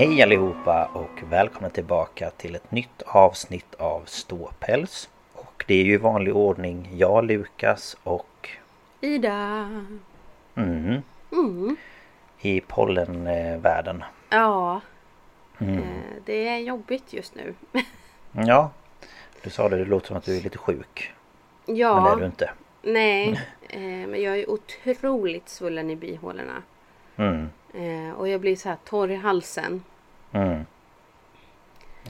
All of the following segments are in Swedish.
Hej allihopa och välkomna tillbaka till ett nytt avsnitt av Ståpäls. Och det är ju i vanlig ordning jag, Lukas och Ida. mm, Mm. i pollenvärlden. Ja. Mm. Eh, det är jobbigt just nu. Ja, du sa det, det låter som att du är lite sjuk. Men det är ja. du inte. Nej. Eh, men jag är otroligt svullen i bihålorna. Mm, Eh, och jag blir så här torr i halsen. mm.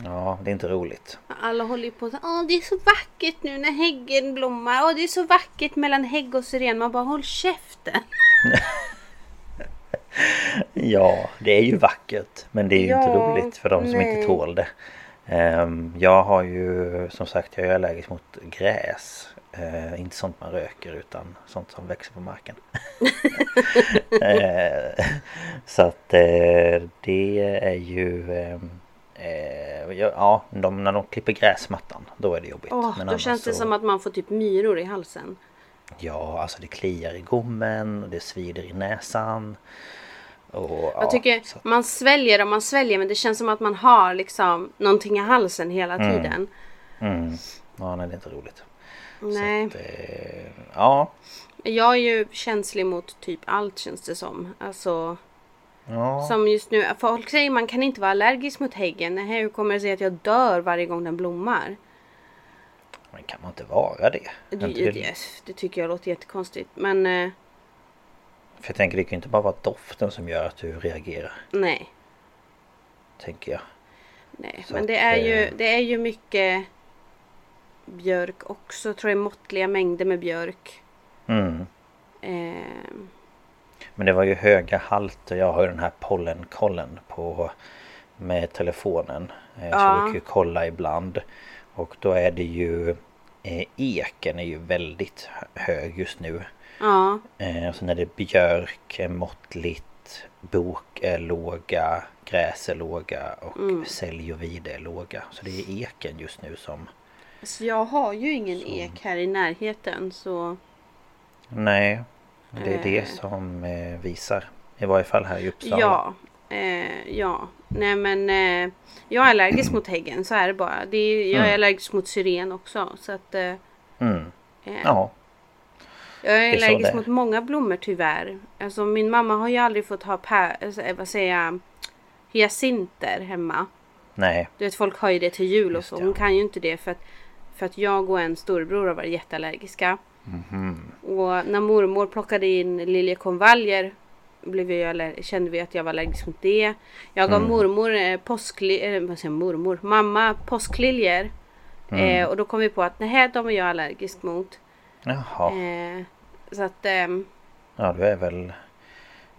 Ja, det är inte roligt. Alla håller ju på så Åh det är så vackert nu när häggen blommar. Åh det är så vackert mellan hägg och syren. Man bara håll käften. Ja, det är ju vackert. Men det är ju inte Ja, roligt för de som nej. inte tål det. Ehm, jag har ju som sagt, jag är allergisk mot gräs. Eh, inte sånt man röker utan sånt som växer på marken. Eh, så att eh, det är ju... ehm, eh, ja, ja, de, när de klipper gräsmattan då är det jobbigt. Åh, Men då känns det så- som att man får typ myror i halsen. Ja, alltså det kliar i gommen och det svider i näsan. Och, Jag tycker att- man sväljer och man sväljer men det känns som att man har liksom någonting i halsen hela tiden. Mm. Ja, nej det är inte roligt. Nej. Så att, eh, ja. Jag är ju känslig mot typ allt känns det som. Alltså Ja. som just nu. Folk säger man kan inte vara allergisk mot häggen. Hur kommer det sig att jag dör varje gång den blommar? Men kan man inte vara det? Det, Inte det, det tycker jag låter jättekonstigt. Men eh, För jag tänker det kan ju inte bara vara doften som gör att du reagerar. nej. Tänker jag. nej. Så Men det att, är, ju, eh, det är ju mycket björk också. Jag tror är måttliga mängder med björk. Mm. Eh, Men det var ju höga halter. Jag har ju den här pollenkollen på med telefonen. Eh, Så Ja. vi kan ju kolla ibland. Och då är det ju eh, eken är ju väldigt hö- hög just nu. ja. Eh, och sen är det björk är måttligt, bok är låga, gräs är låga och Mm. sälj och vide är låga. Så det är eken just nu som... Så jag har ju ingen Så. ek här i närheten så... Nej, det är Eh. det som eh, visar. I varje fall här i Uppsala. Ja. Eh, ja. Nej men eh, jag är allergisk mot häggen så är det bara. Det är, jag är Mm. allergisk mot syren också så att... Eh, Mm. eh, Ja. Jag är är så allergisk mot många blommor tyvärr. Alltså min mamma har ju aldrig fått ha pä- alltså, vad säger jag, hyacinter hemma. Nej. Du vet folk har ju det till jul och Just så. det. Hon kan ju inte det för att, för att jag och en storbror har varit jätteallergiska. Mhm. Och när mormor plockade in liljekonvaljer blev jag kände vi att jag var allergisk mot det. Jag gav Mm. mormor eh, påskli- eh, vad säger mormor? Mamma påskliljor. Mm. Eh, och då kom vi på att nej, de är jag allergisk mot. Jaha. Eh, så att ehm, Ja, du är väl...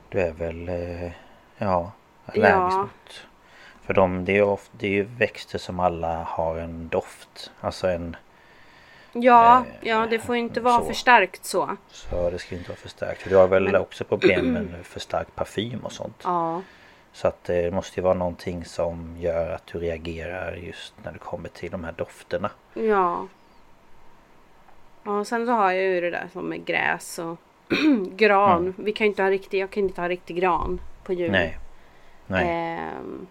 Du är väl... Eh, Ja, allergisk Ja. mot. För de, det är ju ofta, det är ju växter som alla har en doft. Alltså en... Ja, Eh, ja det får ju inte vara så. för starkt så. Så det ska inte vara för starkt. För du har väl också problem med för stark parfym och sånt. Ja. Så att det måste ju vara någonting som gör att du reagerar just när det kommer till de här dofterna. Ja. Ja, sen så har jag ju det där som med gräs och gran. Vi kan ju inte ha riktig, jag kan inte ha riktig gran på jul. Nej. Nej. Ehm,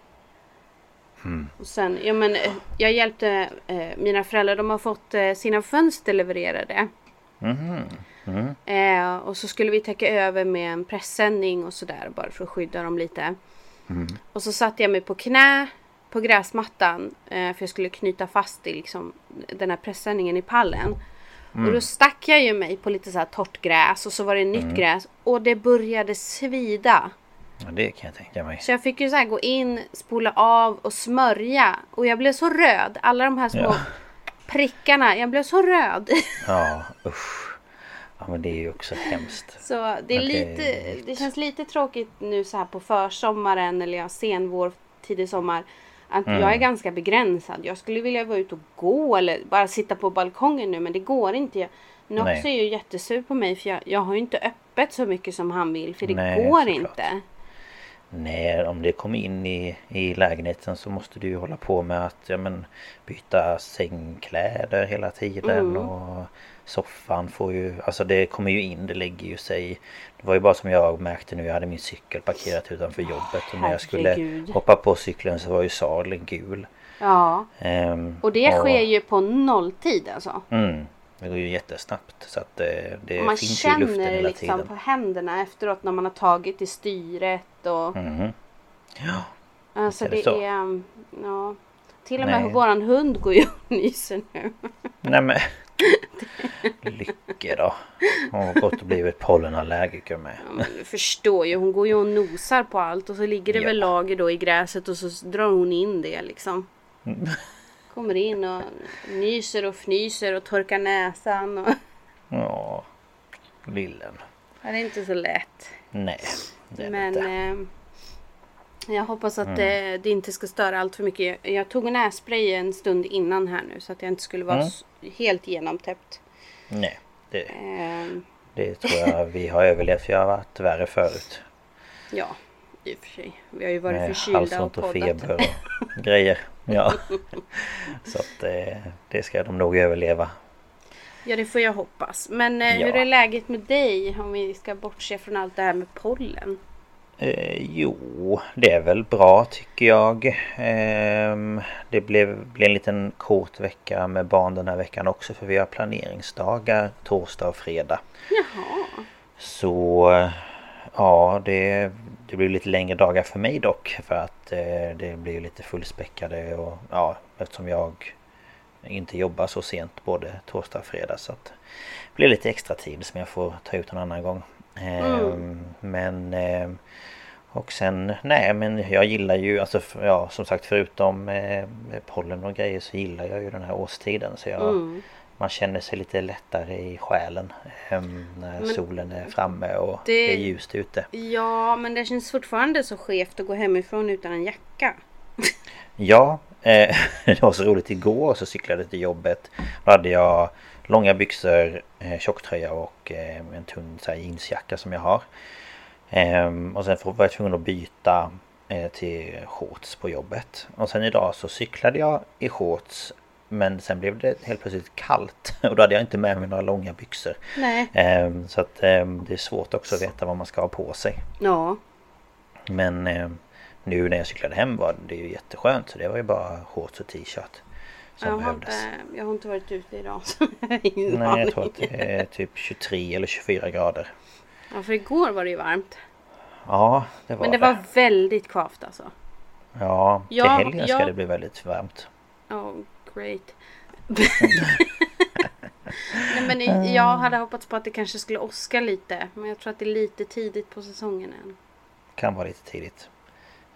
och sen, ja men eh, jag hjälpte eh, mina föräldrar, de har fått eh, sina fönster levererade. Mhm. Mm. Eh, och så skulle vi täcka över med en pressändning och sådär bara för att skydda dem lite. Och så satte jag mig på knä på gräsmattan eh, för jag skulle knyta fast i liksom, den här pressändningen i pallen. Och då stack jag ju mig på lite så här torrt gräs och så var det nytt gräs och det började svida. Ja, det kan jag tänka mig. Så jag fick ju så gå in, spola av och smörja. Och jag blev så röd. Alla de här små Ja. prickarna. Jag blev så röd. Ja, usch. Ja men det är ju också hemskt. Så det är det lite, det känns lite tråkigt nu så här på försommaren eller ja, sen vår, tidig sommar. Att Mm. jag är ganska begränsad. Jag skulle vilja vara ute och gå eller bara sitta på balkongen nu men det går inte. Jag- Nox Nej. är ju jättesur på mig för jag, jag har ju inte öppet så mycket som han vill för det Nej, går såklart. inte. Nej, om det kommer in i, i lägenheten så måste du ju hålla på med att ja, men, byta sängkläder hela tiden och soffan får ju, alltså det kommer ju in, det lägger ju sig. Det var ju bara som jag märkte nu, jag hade min cykel parkerat utanför jobbet och när jag skulle hoppa på cykeln så var ju sadeln gul. Ja. Ehm, Och det sker ju på nolltid alltså. Mm, det går ju jättesnabbt så att det, det Och man finns ju i luften känner hela liksom tiden. på händerna efteråt när man har tagit i styret och Mhm. Ja, alltså är det, det är um, ja. Till och med Nej. våran hund går ju och nyser nu. nej men Lycke då. Hon har gått och blivit pollenallergiker med. Ja, men du förstår ju, hon går ju och nosar på allt och så ligger det Ja. väl lager då i gräset och så drar hon in det liksom. Kommer in och nyser och fnyser och torkar näsan. Och... Ja, lillen. Det är inte så lätt. Nej, Men. Mm. eh, jag hoppas att det, det inte ska störa allt för mycket. Jag, jag tog nässpray en stund innan här nu så att jag inte skulle vara Mm. helt genomtäppt. Nej, det, Eh, det tror jag vi har överlevt. Vi har varit värre förut. ja, i och för sig. Vi har ju varit Med förkylda och halsont och poddat. feber och grejer. Ja. Så att eh, det ska de nog överleva. Ja, det får jag hoppas. Men eh, Ja. hur är läget med dig om vi ska bortse från allt det här med pollen? Eh, jo, det är väl bra tycker jag. Ehm, det blev, blev en liten kort vecka med barn den här veckan också för vi har planeringsdagar torsdag och fredag. Jaha. Så eh, ja, det, det blir lite längre dagar för mig dock för att eh, det blir lite fullspäckade och ja, eftersom jag inte jobbar så sent både torsdag och fredag så att det blir lite extra tid som jag får ta ut en annan gång. Ehm, Men ehm, och sen, nej men jag gillar ju, alltså ja som sagt förutom eh, pollen och grejer så gillar jag ju den här årstiden så jag Mm. Man känner sig lite lättare i själen ehm, när solen är framme och det... det- är ljust ute. Ja, men det känns fortfarande så skevt att gå hemifrån utan en jacka. Ja, eh, det var så roligt igår så cyklade jag till jobbet. Då hade jag långa byxor, eh, tjocktröja och eh, en tunn så här, jeansjacka som jag har. Ehm, och sen var jag tvungen att byta eh, till shorts på jobbet. Och sen idag så cyklade jag i shorts men sen blev det helt plötsligt kallt och då hade jag inte med mig några långa byxor. Nej. Ehm, så att ehm, det är svårt också att veta vad man ska ha på sig. Ja. Men nu när jag cyklade hem var det ju jätteskönt så det var ju bara shorts och t-shirt som Jag har, behövdes. inte, jag har inte varit ute idag. Så jag har Nej jag tror att det är typ 23 eller 24 grader. Ja, för igår var det ju varmt. Ja det var Men det var väldigt kvavt alltså. Ja till Ja, helgen ska ja. det bli väldigt varmt. Oh, great. Nej, men jag hade hoppats på att det kanske skulle åska lite. Men jag tror att det är lite tidigt på säsongen än. Kan vara lite tidigt.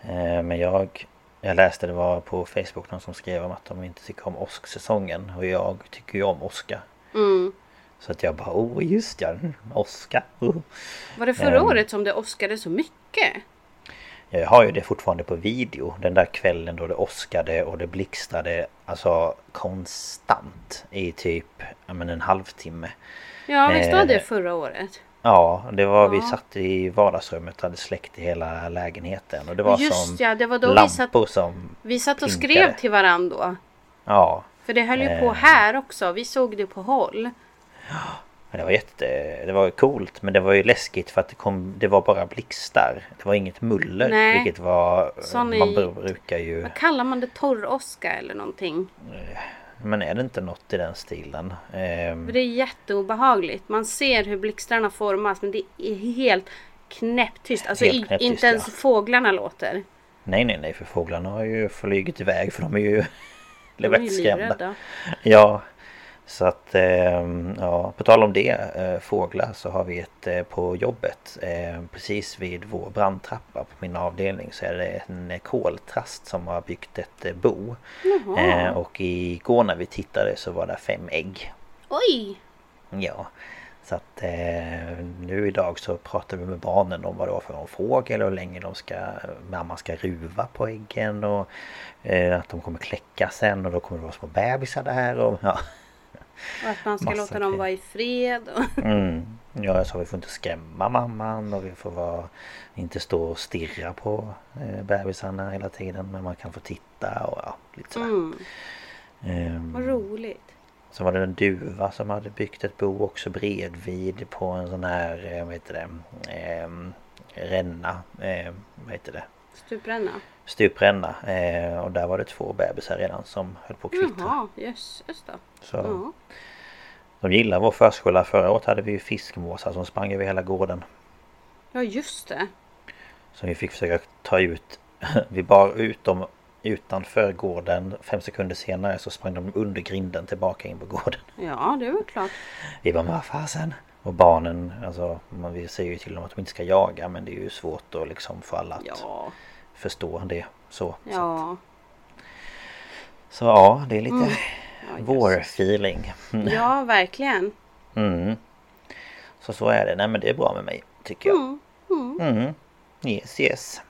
Eh, Men jag Jag läste det var på Facebook någon som skrev om att de inte tycker om åsksäsongen och jag tycker ju om åska. Mm. Så att jag bara oh just ja, åska. Oh. Var det förra Ehm. året som det åskade så mycket? Jag har ju det fortfarande på video. Den där kvällen då det åskade och det blixtrade alltså konstant i typ men en halvtimme. Ja, visst var det Eh, förra året? Ja, det var vi Ja. satt i vardagsrummet och hade släckt i hela lägenheten. Och det var Just som ja, det var då vi lampor satt, som... vi satt och blinkade. skrev till varandra då. Ja, För det höll ju på Eh. här också. Vi såg det på håll. men det var jätte... Det var coolt men det var ju läskigt för att det kom... Det var bara blixtar. Det var inget muller. Nej. Vilket var... Sån man i- brukar ju... Vad kallar man det? Torroska eller någonting? Men är det inte något i den stilen? För det är jätteobehagligt. Man ser hur blixtarna formas men det är helt knäpptyst. Alltså Helt knäpptyst, inte ens ja. fåglarna låter. Nej nej nej för fåglarna har ju flugit iväg för de är ju De är ju livrädda. Ja Så att ehm, ja på tal om det eh, fåglar så har vi ett eh, på jobbet eh, Precis vid vår brandtrappa på min avdelning så är det en koltrast som har byggt ett bo eh, Och igår när vi tittade så var det fem ägg Oj! Ja så att eh, nu idag så pratar vi med barnen om vad det var för någon fågel och hur länge de ska, mamma ska ruva på äggen och eh, att de kommer kläcka sen och då kommer det vara små bebisar där och ja. Och att man ska Massa låta dem grejer. vara i fred. Och... Mm. Ja, jag sa vi får inte skrämma mamman och vi får vara, inte stå och stirra på eh, bebisarna hela tiden men man kan få titta och ja, lite sådär. Mm, Ehm, vad roligt. Så var det en duva som hade byggt ett bo också bredvid på en sån här, eh, vad heter det, ehm, ränna, eh, vad heter det, Stupränna. Stupränna. Eh, och där var det två bebisar redan som höll på att kvittra. Jaha, jösses då. Så Ja. de gillar vår förskola. Förra året hade vi ju fiskmåsar som sprang över hela gården. ja, just det. Som vi fick försöka ta ut. Vi bar ut dem utanför gården. Fem sekunder senare så sprang de under grinden tillbaka in på gården. Ja, det var klart. Vi bara, vad fasen? Och barnen, alltså man vi säger ju till dem att de inte ska jaga men det är ju svårt att liksom få alla att Ja, förstå det så. Så, ja. så ja, det är lite Mm. ja vår-feeling. Mm. Ja, verkligen. Mm. Så så är det. Nej men det är bra med mig tycker jag. Mm, mm. Mm. Yes yes.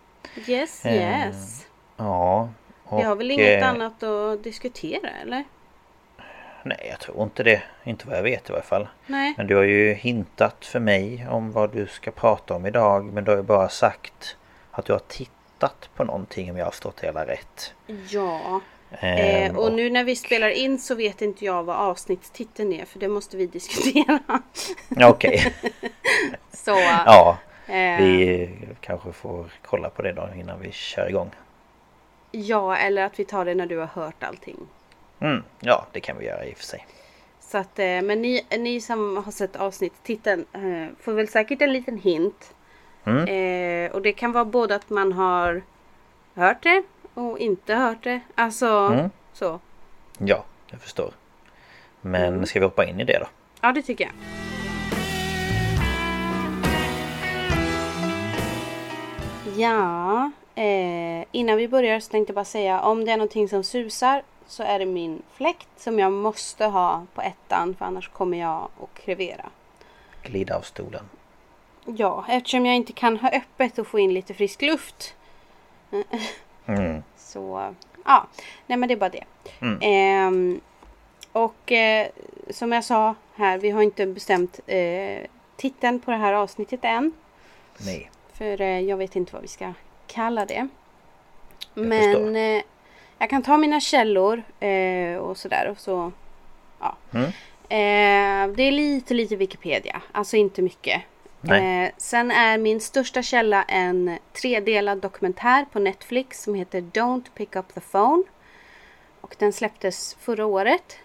Yes, Eh, yes. Ja. Vi har väl och, inget eh, annat att diskutera, eller? Nej jag tror inte det. Inte vad jag vet i varje fall. Nej. Men du har ju hintat för mig om vad du ska prata om idag. Men du har ju bara sagt att du har tittat på någonting om jag har förstått det hela rätt. Ja. Ehm, Eh, och nu när vi spelar in så vet inte jag vad avsnittstiteln är för det måste vi diskutera. Okej. Så ja. eh, Vi kanske får kolla på det då innan vi kör igång. ja, eller att vi tar det när du har hört allting. Mm, ja, det kan vi göra i och för sig. Så att, eh, men ni, ni som har sett avsnittstiteln eh, får väl säkert en liten hint. Mm. Eh, och det kan vara både att man har hört det och inte hört det. Alltså Mm. så. Ja, jag förstår. Men Mm. ska vi hoppa in i det då? Ja, det tycker jag. Ja, eh, innan vi börjar så tänkte jag bara säga om det är någonting som susar så är det min fläkt som jag måste ha på ettan för annars kommer jag att krevera. Glida av stolen. Ja, eftersom jag inte kan ha öppet och få in lite frisk luft. Mm. Så ja, nej men det är bara det. Mm. Ehm, och eh, som jag sa här, vi har inte bestämt eh, titeln på det här avsnittet än. Nej. För eh, jag vet inte vad vi ska kalla det. Jag Men eh, jag kan ta mina källor eh, och sådär. Och så, ja. Mm. Eh, det är lite, lite Wikipedia. Alltså inte mycket. Eh, sen är min största källa en tredelad dokumentär på Netflix som heter Don't pick up the phone. Och den släpptes förra året.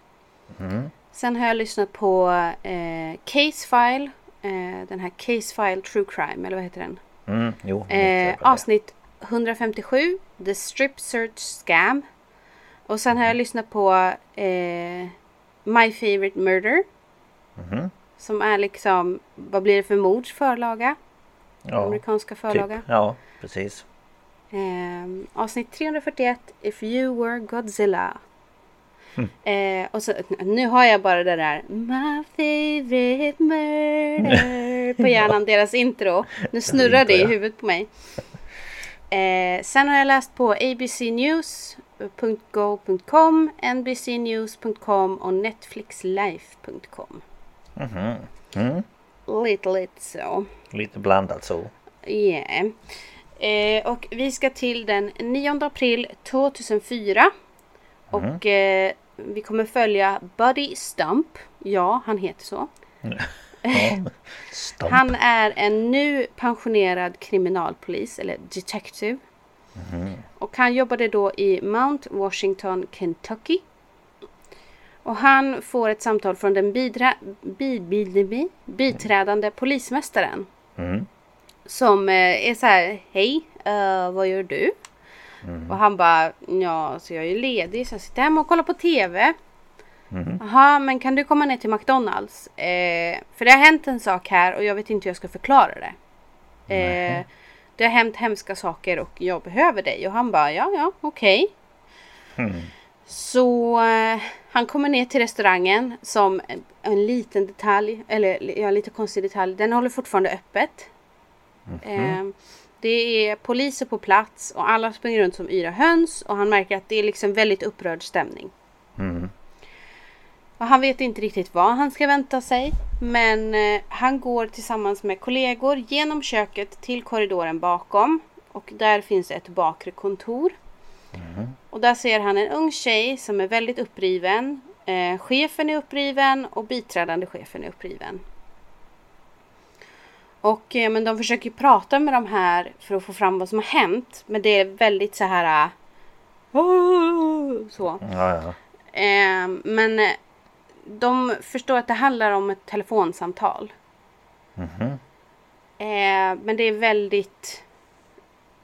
Mm. Sen har jag lyssnat på eh, Case File. Eh, den här Case File True Crime, eller vad heter den? Mm. Jo, Eh, avsnitt 157, The Strip Search Scam. Och sen har jag lyssnat på eh, My Favorite Murder. Mhm. Som är liksom, vad blir det för mords förlaga? Ja, Amerikanska förlaga. typ. Ja, precis. Eh, avsnitt 341, If You Were Godzilla. Eh, och så, nu har jag bara det där My favorite murder på hjärnan, deras intro. Nu snurrar det i ja. huvudet på mig. Eh, sen har jag läst på abcnews.go.com, nbcnews.com och netflixlife.com. Mhm. Mm. Lite, lite så. Lite blandat så. Yeah. Eh, och vi ska till den 9 april 2004. Och eh, vi kommer följa Buddy Stump. Ja, han heter så. Ja. Stomp. Han är en nu pensionerad kriminalpolis, eller detective. Och han jobbade då i Mount Washington, Kentucky. Och han får ett samtal från den bidra, bi, bi, bi, bi, biträdande polismästaren. Mm. Som eh, är så här, hej, eh, vad gör du? Och han bara, ja, så jag är ledig så jag sitter hemma och kollar på TV. Jaha, men kan du komma ner till McDonalds? Eh, för det har hänt en sak här och jag vet inte hur jag ska förklara det. Eh, det har hänt hemska saker och jag behöver dig. Och han bara, ja, ja, okej. Så eh, han kommer ner till restaurangen som en, en liten detalj, eller ja, lite konstig detalj. Den håller fortfarande öppet. Eh, det är poliser på plats och alla springer runt som yra höns och han märker att det är liksom väldigt upprörd stämning. Och han vet inte riktigt vad han ska vänta sig. Men eh, han går tillsammans med kollegor genom köket till korridoren bakom. Och där finns ett bakre kontor. Och där ser han en ung tjej som är väldigt uppriven. Eh, chefen är uppriven och biträdande chefen är uppriven. Och eh, men de försöker prata med de här för att få fram vad som har hänt. Men det är väldigt så här... äh, så. Ja, ja. Eh, men eh, de förstår att det handlar om ett telefonsamtal. Eh, men det är väldigt...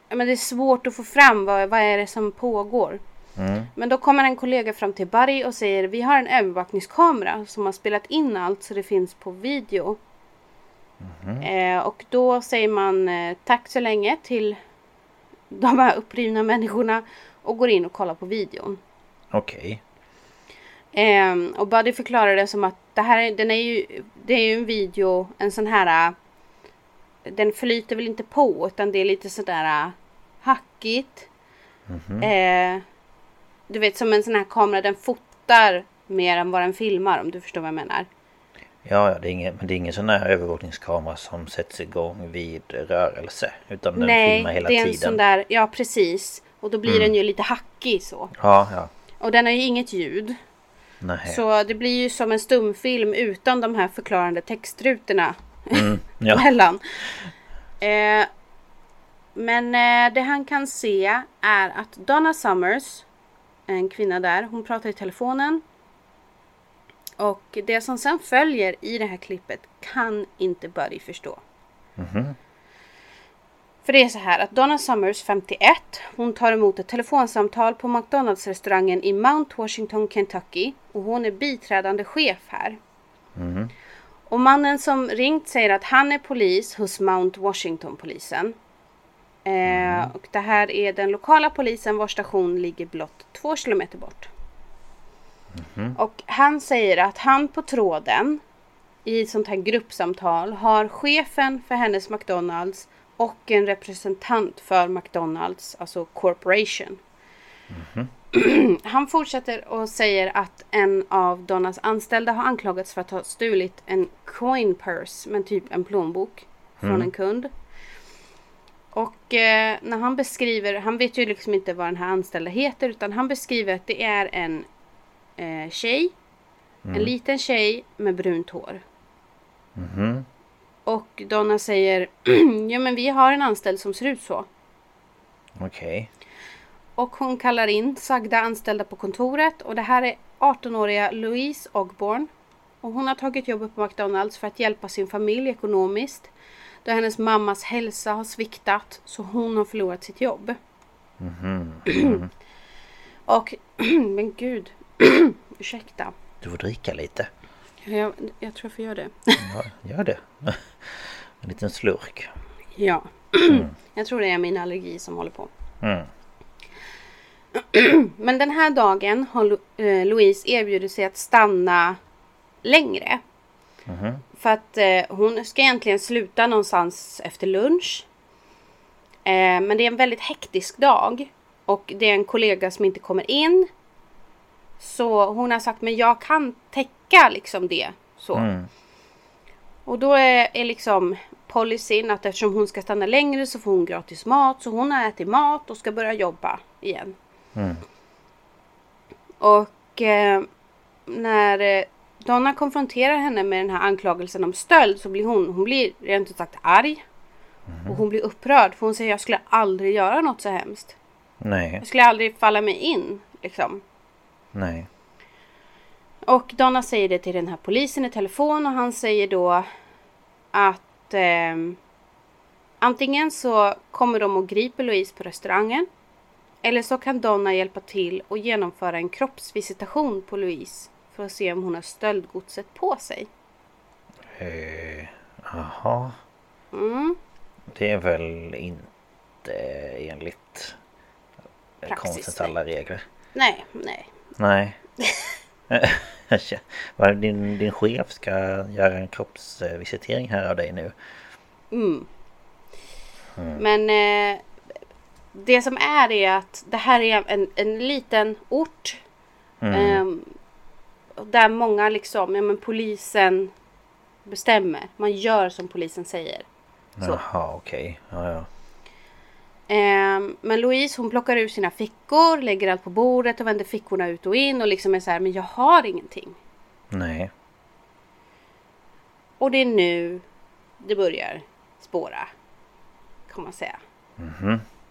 Men det är svårt att få fram vad, vad är det som pågår. Men då kommer en kollega fram till Barry och säger vi har en övervakningskamera som har spelat in allt så det finns på video. Eh, och då säger man eh, tack så länge till de här upprivna människorna och går in och kollar på videon. Okej. Ehm, och Buddy förklarar det som att det här är, den är ju, det är ju en video, en sån här, den flyter väl inte på utan det är lite sådär äh, hackigt. Eh, du vet som en sån här kamera, den fotar mer än vad den filmar om du förstår vad jag menar. Ja, ja, det är ingen, men det är ingen sån här övervakningskamera som sätts igång vid rörelse. Utan den Nej, filmar hela det är en tiden. sån där, ja precis. Och då blir den ju lite hackig så. Ja, ja. Och den har ju inget ljud. Nej. Så det blir ju som en stumfilm utan de här förklarande textrutorna ja. mellan. Eh, men eh, det han kan se är att Donna Summers, en kvinna där, hon pratar i telefonen. Och det som sen följer i det här klippet kan inte Buddy förstå. För det är så här att Donna Summers, 51, hon tar emot ett telefonsamtal på McDonalds-restaurangen i Mount Washington, Kentucky. Och hon är biträdande chef här. Och mannen som ringt säger att han är polis hos Mount Washington-polisen. Eh, och det här är den lokala polisen vars station ligger blott två kilometer bort. Och han säger att han på tråden i sånt här gruppsamtal har chefen för hennes McDonalds och en representant för McDonalds, alltså Corporation. Han fortsätter och säger att en av Donnas anställda har anklagats för att ha stulit en coin purse, men typ en plånbok, från en kund. Och eh, när han beskriver, han vet ju liksom inte vad den här anställda heter, utan han beskriver att det är en eh, tjej, en liten tjej med brunt hår. Och Donna säger, ja men vi har en anställd som ser ut så. Okej. Och hon kallar in sagda anställda på kontoret och det här är 18-åriga Louise Ogborn. Och hon har tagit jobbet på McDonalds för att hjälpa sin familj ekonomiskt. Då hennes mammas hälsa har sviktat så hon har förlorat sitt jobb. och, men gud, ursäkta. Du får dricka lite. Jag, jag tror jag får göra det. Ja, gör det. En liten slurk. Ja, jag tror det är min allergi som håller på. Mm. Men den här dagen har eh, Louise erbjudit sig att stanna längre. För att eh, hon ska egentligen sluta någonstans efter lunch. Eh, men det är en väldigt hektisk dag. Och det är en kollega som inte kommer in. Så hon har sagt men jag kan täcka liksom det. Så. Mm. Och då är, är liksom policyn att eftersom hon ska stanna längre så får hon gratis mat. Så hon har ätit mat och ska börja jobba igen. Mm. Och eh, när eh, Donna konfronterar henne med den här anklagelsen om stöld så blir hon, hon blir rent ut sagt arg. Och hon blir upprörd för hon säger jag skulle aldrig göra något så hemskt. Nej, Jag skulle aldrig falla mig in liksom. nej. Och Donna säger det till den här polisen i telefon och han säger då att ehm, antingen så kommer de och griper Louise på restaurangen. Eller så kan Donna hjälpa till och genomföra en kroppsvisitation på Louise för att se om hon har stöldgodset på sig. Eh, Jaha. Mm. Det är väl inte enligt Praxis, konstens alla regler. Nej, nej. Nej. Din, din chef ska göra en kroppsvisitering här av dig nu. Mm. Men eh, det som är är att det här är en, en liten ort. ehm, där många liksom, ja men polisen bestämmer. Man gör som polisen säger. Så. Jaha okej. Ja, ja. Ehm, men Louise hon plockar ur sina fickor, lägger allt på bordet och vänder fickorna ut och in och liksom är så här, men jag har ingenting. Nej. Och det är nu det börjar spåra. Kan man säga.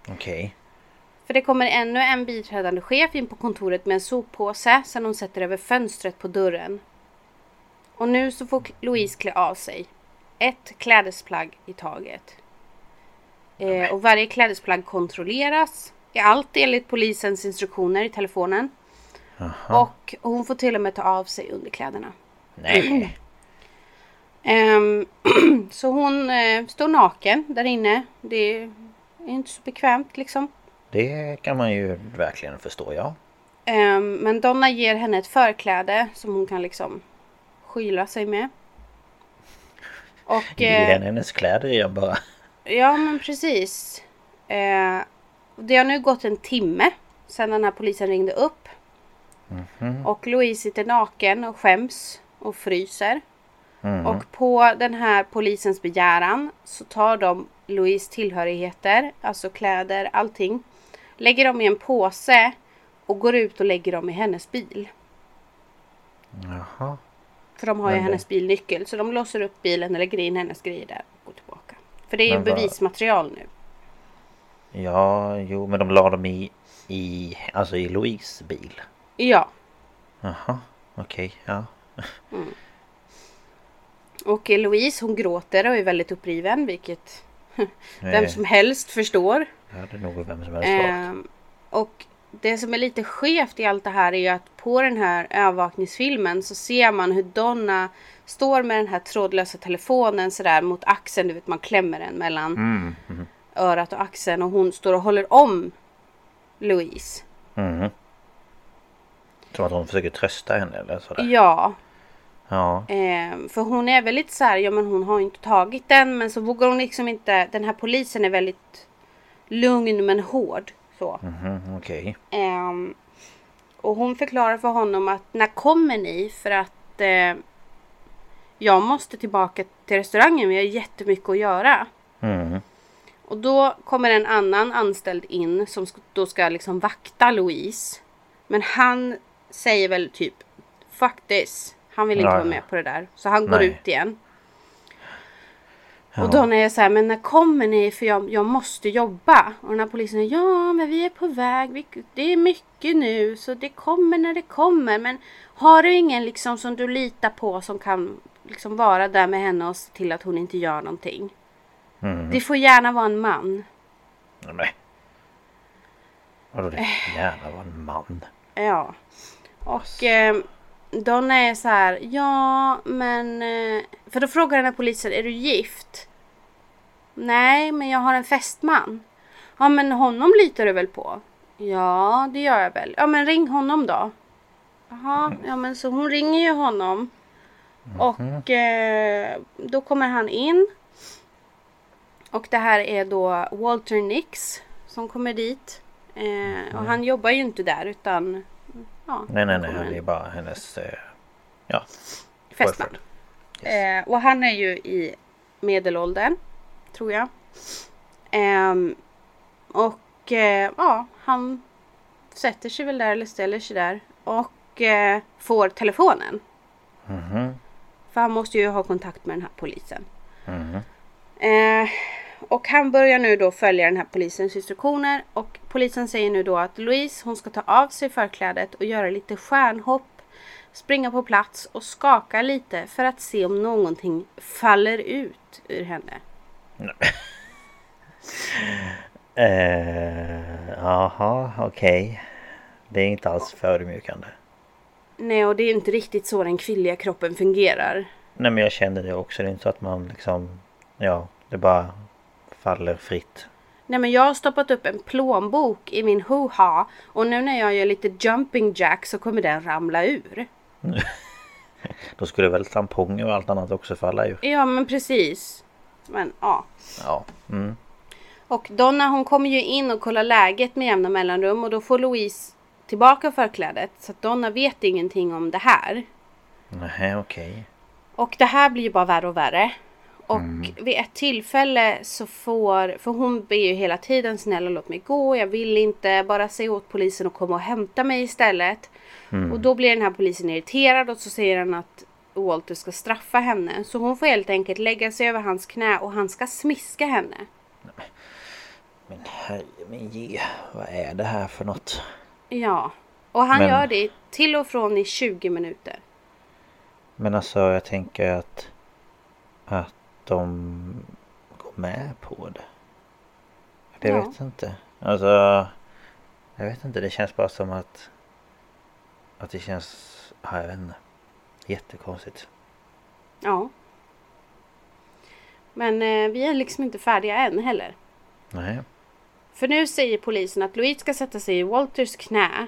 Okej. För det kommer ännu en biträdande chef in på kontoret med en soppåse som hon sätter över fönstret på dörren. Och nu så får Louise klä av sig. Ett klädesplagg i taget. Eh, och varje klädesplagg kontrolleras. I allt enligt polisens instruktioner i telefonen. Och hon får till och med ta av sig underkläderna. Nej. Ehm, så hon eh, står naken där inne. Det är inte så bekvämt liksom. Det kan man ju verkligen förstå ja. Ehm, men Donna ger henne ett förkläde som hon kan liksom skyla sig med. Och Ge eh, henne hennes kläder igen bara. ja men precis. Eh, det har nu gått en timme sedan den här polisen ringde upp. Och Louise sitter naken och skäms och fryser. Och på den här polisens begäran så tar de Louise tillhörigheter, alltså kläder, allting. Lägger dem i en påse och går ut och lägger dem i hennes bil. Jaha. För de har ju Men hennes bilnyckel. Så de låser upp bilen och lägger in hennes grejer där och går tillbaka. För det är ju vad- bevismaterial nu. Ja, jo men de la dem i, i, alltså i Louise bil. Ja. Jaha, okej, ja. Och eh, Louise hon gråter och är väldigt uppriven. Vilket vem som helst förstår. Ja, det är nog vem som helst. Ehm, och det som är lite skevt i allt det här är ju att på den här övervakningsfilmen så ser man hur Donna står med den här trådlösa telefonen sådär mot axeln. Du vet man klämmer den mellan Mm, mhm, örat och axeln och hon står och håller om Louise. mhm. Som att hon försöker trösta henne eller sådär. Ja, Ja. Ehm, för hon är väldigt så här, ja men hon har inte tagit den men så vågar hon liksom inte, den här polisen är väldigt lugn men hård. Så. Mhm, okej. Ehm, och hon förklarar för honom att när kommer ni för att eh, jag måste tillbaka till restaurangen, vi har jättemycket att göra. Mm. Och då kommer en annan anställd in som då ska liksom vakta Louise. Men han säger väl typ Fuck this. Han vill inte Ja, vara ja. med på det där. Så han går Nej. ut igen. Och Donna är så här, men när kommer ni? För jag, jag måste jobba. Och den här polisen är, ja men vi är på väg. Vi, det är mycket nu så det kommer när det kommer. Men har du ingen liksom som du litar på som kan liksom vara där med henne och se till att hon inte gör någonting? Mm. Det får gärna vara en man. Nej. Vadå det får gärna vara en man? Ja. Och eh, Donna är så här, ja men... Eh, för då frågar den här polisen, är du gift? Nej, men jag har en fästman. Ja, men honom litar du väl på? Ja, det gör jag väl. Ja, men ring honom då. Jaha, ja men så hon ringer ju honom. Och eh, då kommer han in. Och det här är då Walter Nix som kommer dit. Eh, och han jobbar ju inte där utan... Ja, Nej, nej, nej. Det är bara hennes... Eh, ja. fästman. boyfriend. Eh, och han är ju i medelåldern. Tror jag. Ehm, och eh, ja, han sätter sig väl där eller ställer sig där. Och eh, får telefonen. Mhm. För han måste ju ha kontakt med den här polisen. Mhm. Eh, och han börjar nu då följa den här polisens instruktioner. Och polisen säger nu då att Louise hon ska ta av sig förklädet och göra lite stjärnhopp. Springa på plats och skaka lite för att se om någonting faller ut ur henne. Eh, Jaha, okej. Det är inte alls förödmjukande. Nej, och det är inte riktigt så den kvinnliga kroppen fungerar. Nej men jag kände det också. Det är inte så att man liksom... Ja, det bara faller fritt. Nej, men jag har stoppat upp en plånbok i min hoo-ha och nu när jag gör lite jumping jack så kommer den ramla ur. Då skulle väl tamponger och allt annat också falla ur. Ja, men precis. Men ja. Ja. Mm. Och Donna hon kommer ju in och kollar läget med jämna mellanrum och då får Louise tillbaka förklädet. Så att Donna vet ingenting om det här. Nej, okej. Och det här blir ju bara värre och värre. Och vid ett tillfälle så får, för hon ber ju hela tiden snälla låt mig gå, jag vill inte, bara säg åt polisen att komma och hämta mig istället. Och då blir den här polisen irriterad och så säger han att Walter ska straffa henne. Så hon får helt enkelt lägga sig över hans knä och han ska smiska henne. Men herre min ge, vad är det här för något? Ja, och han Men- gör det till och från i 20 minuter. Men alltså jag tänker att... Att de går med på det. Jag Ja. vet inte. Alltså... Jag vet inte, det känns bara som att... Att det känns... Ja, jag vet inte. Jättekonstigt. Ja. Men eh, vi är liksom inte färdiga än heller. Nej. För nu säger polisen att Louise ska sätta sig i Walters knä.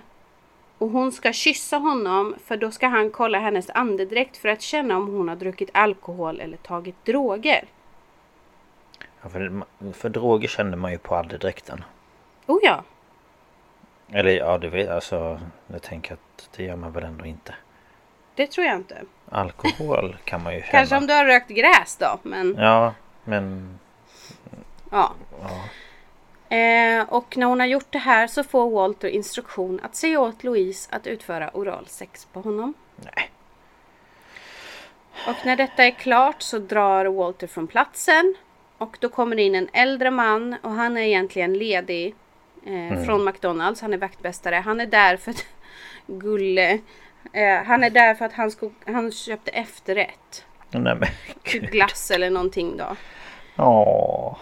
Och hon ska kyssa honom för då ska han kolla hennes andedräkt för att känna om hon har druckit alkohol eller tagit droger. Ja, för, för droger känner man ju på andedräkten. Oh ja, Eller ja, du vet alltså. Jag tänker att det gör man väl ändå inte. det tror jag inte. Alkohol kan man ju känna. Kanske om du har rökt gräs då, men Ja, men... ja. Eh, och när hon har gjort det här så får Walter instruktion att säga åt Louise att utföra oralsex på honom. Nej. Och när detta är klart så drar Walter från platsen. Och då kommer det in en äldre man och han är egentligen ledig eh, från McDonalds. Han är vaktmästare. Han är där för att... Gulle. Eh, han är där för att han, sko, han köpte efterrätt. Nej men gud. glass eller någonting då. Åh.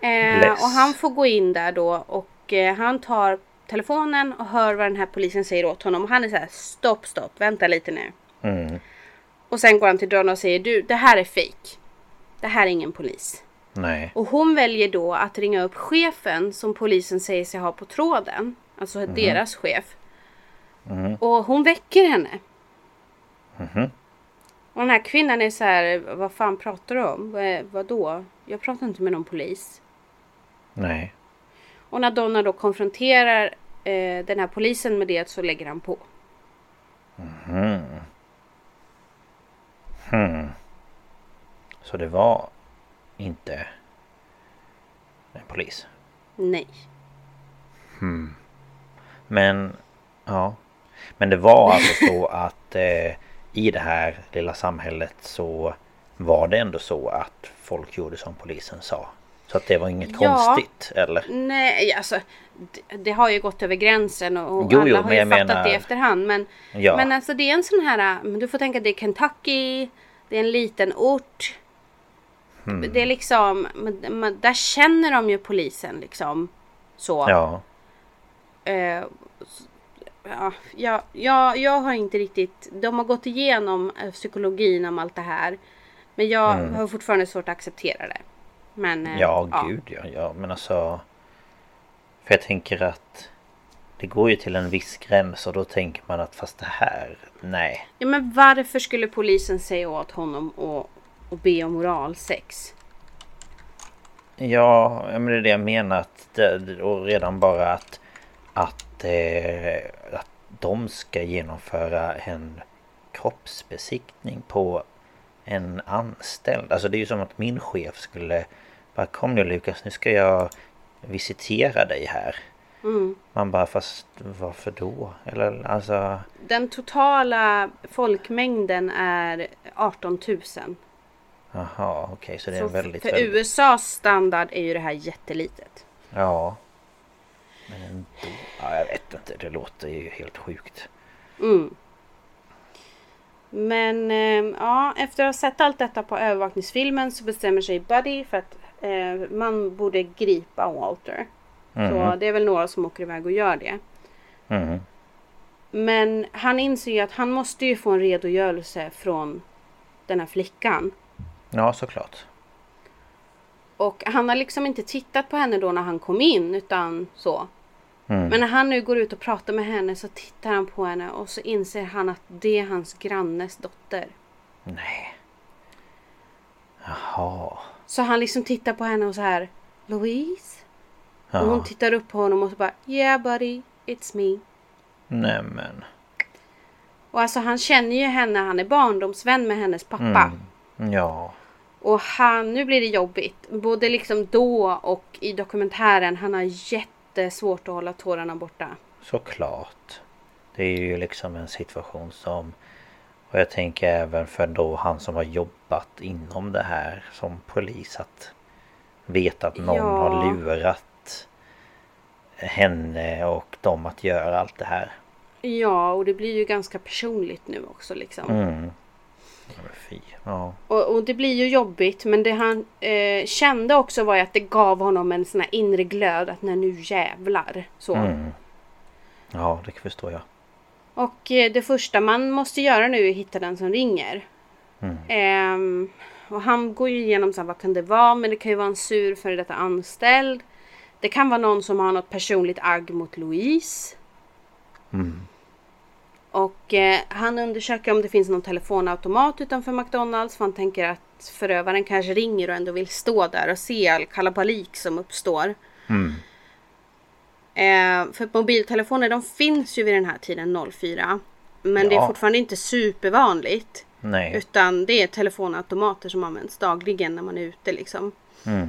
Eh, och han får gå in där då och eh, han tar telefonen och hör vad den här polisen säger åt honom. Och han är så här stopp, stopp, vänta lite nu. Mm. Och sen går han till dörren och säger du, det här är fake. Det här är ingen polis. Nej. Och hon väljer då att ringa upp chefen som polisen säger sig ha på tråden. Alltså deras chef. Och hon väcker henne. Och den här kvinnan är så här, vad fan pratar du om? Vad, vadå? Jag pratar inte med någon polis. Nej. Och när Donna då konfronterar eh, den här polisen med det så lägger han på. Så det var inte en polis. Nej. Men ja. Men det var alltså så att eh, i det här lilla samhället så var det ändå så att folk gjorde som polisen sa. Så att det var inget Ja. konstigt eller? Nej, alltså det, det har ju gått över gränsen och, och Jo, alla jo, har ju fattat menar- det i efterhand. Men, Ja. men alltså det är en sån här, men du får tänka det är Kentucky, det är en liten ort. Hmm. Det är liksom, men, men, där känner de ju polisen liksom. Så. Ja. S- ja, jag, jag, jag har inte riktigt, de har gått igenom eh, psykologin om allt det här. Men jag har fortfarande svårt att acceptera det. Men, eh, Hmm. Ja, gud ja, ja. Men alltså... För jag tänker att... Det går ju till en viss gräns och då tänker man att fast det här... Nej. Ja men varför skulle polisen säga åt honom att, att be om oralsex? Ja, men det är det jag menar. Att det, och redan bara att, att, eh, att de ska genomföra en kroppsbesiktning på en anställd. Alltså det är ju som att min chef skulle bara kom nu Lukas, nu ska jag visitera dig här. Mm. Man bara fast varför då? Eller alltså... Den totala folkmängden är 18 000. Jaha, okej okay, så det är så väldigt... För väldigt... USAs standard är ju det här jättelitet. Ja. Men ändå, ja, jag vet inte, det låter ju helt sjukt. Mm. Men eh, ja, efter att ha sett allt detta på övervakningsfilmen så bestämmer sig Buddy för att eh, man borde gripa Walter. Mm. Så det är väl några som åker iväg och gör det. Mm. Men han inser ju att han måste ju få en redogörelse från den här flickan. Ja, såklart. Och han har liksom inte tittat på henne då när han kom in utan så. Mm. Men när han nu går ut och pratar med henne så tittar han på henne och så inser han att det är hans grannes dotter. Nej. Jaha. Så han liksom tittar på henne och så här. Louise? Ja. Och hon tittar upp på honom och så bara Yeah buddy, it's me. Nämen. Och alltså han känner ju henne, han är barndomsvän med hennes pappa. Mm. Ja. Och han, nu blir det jobbigt. Både liksom då och i dokumentären. Han har jättesvårt att hålla tårarna borta. Såklart. Det är ju liksom en situation som och jag tänker även för då han som har jobbat inom det här som polis att veta att någon ja. har lurat henne och dem att göra allt det här. Ja, och det blir ju ganska personligt nu också liksom. Mm. Ja. Och, och, det blir ju jobbigt men det han eh, kände också var att det gav honom en sån här inre glöd att när nu jävlar. Så. Mm. Ja, det förstår jag. Och eh, det första man måste göra nu är att hitta den som ringer. Mm. Ehm, och han går ju igenom så här, vad kan det vara? Men det kan ju vara en sur före detta anställd. Det kan vara någon som har något personligt agg mot Louise. Mm. Och eh, han undersöker om det finns någon telefonautomat utanför McDonalds. För han tänker att förövaren kanske ringer och ändå vill stå där och se all kalabalik som uppstår. Mm. Eh, för mobiltelefoner de finns ju vid den här tiden 04. Men ja. det är fortfarande inte supervanligt. Nej. Utan det är telefonautomater som används dagligen när man är ute liksom. Mm.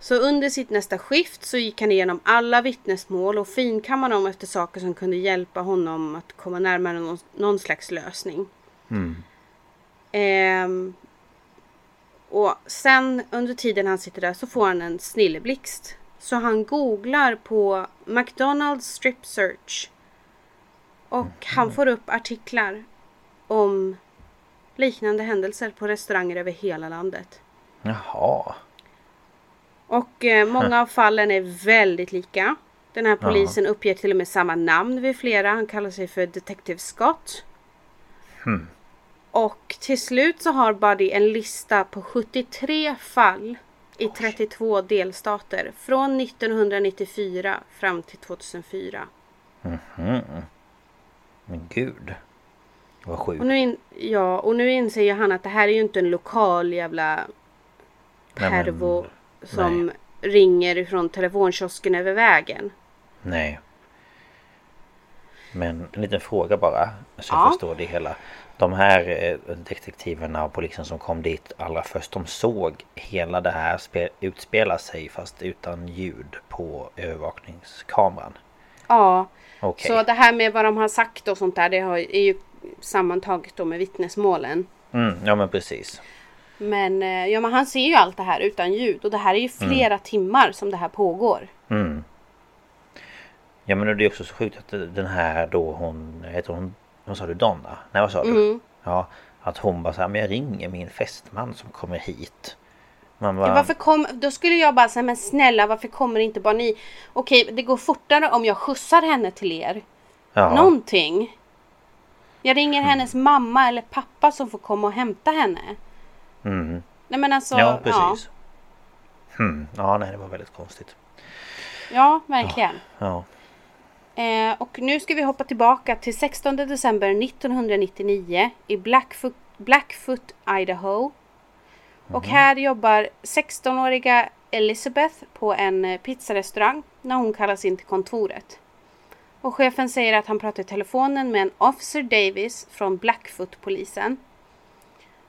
Så under sitt nästa skift så gick han igenom alla vittnesmål och finkammade dem efter saker som kunde hjälpa honom att komma närmare någon, någon slags lösning. Mm. Eh, och sen under tiden han sitter där så får han en snilleblixt. Så han googlar på McDonalds strip search. Och mm. han får upp artiklar om liknande händelser på restauranger över hela landet. Jaha. Och eh, många av fallen är väldigt lika. Den här polisen Jaha. uppger till och med samma namn vid flera. Han kallar sig för Detective Scott. Hmm. Och till slut så har Buddy en lista på 73 fall i 32 delstater från 1994 fram till 2004. Mm -hmm. Men gud. Vad sjukt. Och nu in, ja, och nu inser ju han att det här är ju inte en lokal jävla pervo som nej. ringer ifrån telefonkiosken över vägen. Nej. Men en liten fråga bara. Så jag ja. förstår det hela. De här eh, detektiverna och polisen som kom dit allra först. De såg hela det här utspela sig fast utan ljud på övervakningskameran. Ja. Okay. Så det här med vad de har sagt och sånt där. Det är ju sammantaget då med vittnesmålen. Mm, ja men precis. Men, eh, ja, men han ser ju allt det här utan ljud och det här är ju flera mm. timmar som det här pågår. Mm. Ja men det är också så sjukt att den här då hon, heter hon, vad sa du Donna? Nej vad sa du? Mm. Ja, att hon bara såhär, men jag ringer min fästman som kommer hit. Man bara... ja, varför kom, då skulle jag bara säga, men snälla varför kommer inte bara ni? Okej, det går fortare om jag skjutsar henne till er. Ja. Någonting. Jag ringer mm. hennes mamma eller pappa som får komma och hämta henne. Mm. Nej men alltså. Ja precis. Ja. Hmm. ja nej det var väldigt konstigt. Ja verkligen. Ja. Eh, och nu ska vi hoppa tillbaka till 16 december 1999 i Blackfoot, Blackfoot Idaho. Och mm. här jobbar 16-åriga Elizabeth på en eh, pizzarestaurang när hon kallas in till kontoret. Och chefen säger att han pratar i telefonen med en Officer Davis från Blackfoot-polisen.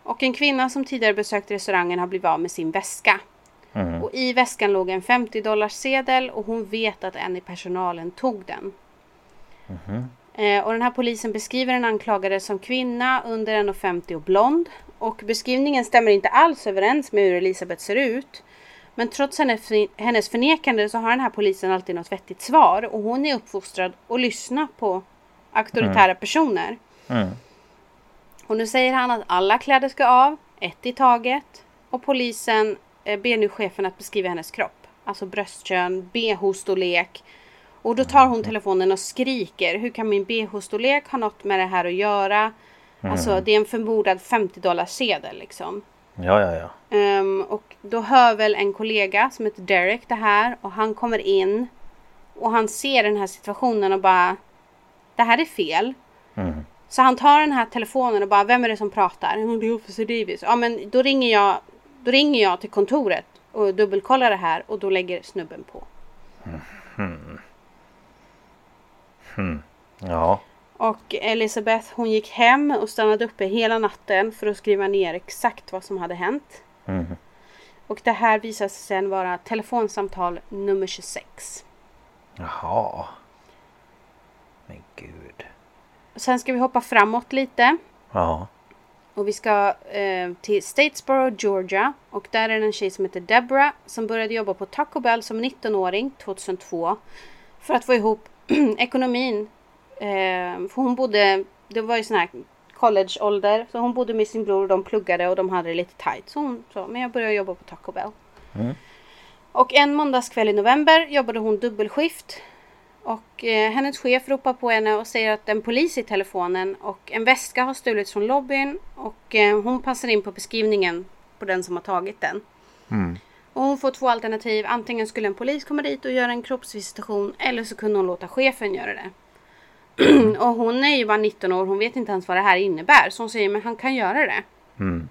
Och en kvinna som tidigare besökt restaurangen har blivit av med sin väska. Mm. Och i väskan låg en 50 dollars sedel och hon vet att en i personalen tog den. Eh, och den här polisen beskriver den anklagade som kvinna under 1,50 och blond. Och beskrivningen stämmer inte alls överens med hur Elisabeth ser ut. Men trots hennes, förnekande så har den här polisen alltid något vettigt svar. Och hon är uppfostrad att lyssna på auktoritära personer. Mm. Och nu säger han att alla kläder ska av, ett i taget. Och polisen ber nu chefen att beskriva hennes kropp. Alltså bröstkön, bh-storlek. Och då tar hon telefonen och skriker. Hur kan min bh-storlek ha något med det här att göra? Alltså det är en förmodad 50 dollars sedel liksom. Ja, ja, ja. Ehm, och då hör väl en kollega som heter Derek det här och han kommer in och han ser den här situationen och bara Det här är fel. Mm. Så han tar den här telefonen och bara Vem är det som pratar? "Ja, Det är Officer Davis. Ja men då ringer jag Då ringer jag till kontoret och dubbelkollar det här och då lägger snubben på. Ja, Och Elisabeth hon gick hem och stannade uppe hela natten för att skriva ner exakt vad som hade hänt. Mhm. Och det här visade sig sen vara telefonsamtal nummer 26. jaha. Men gud. Sen ska vi hoppa framåt lite. Ja. Och vi ska eh, till Statesboro, Georgia. Och där är det en tjej som heter Deborah som började jobba på Taco Bell som 19-åring 2002. För att få ihop ekonomin. Eh, för hon bodde, det var ju sån här collegeålder. Så hon bodde med sin bror och de pluggade och de hade det lite tight. Så hon sa, men jag börjar jobba på Taco Bell. Och en måndagskväll i november jobbade hon dubbelskift. Och eh, hennes chef ropar på henne och säger att en polis är i telefonen och en väska har stulits från lobbyn och eh, hon passar in på beskrivningen på den som har tagit den. Och hon får två alternativ. Antingen skulle en polis komma dit och göra en kroppsvisitation eller så kunde hon låta chefen göra det. och hon är ju bara 19 år. Hon vet inte ens vad det här innebär. Så hon säger men han kan göra det. Mm.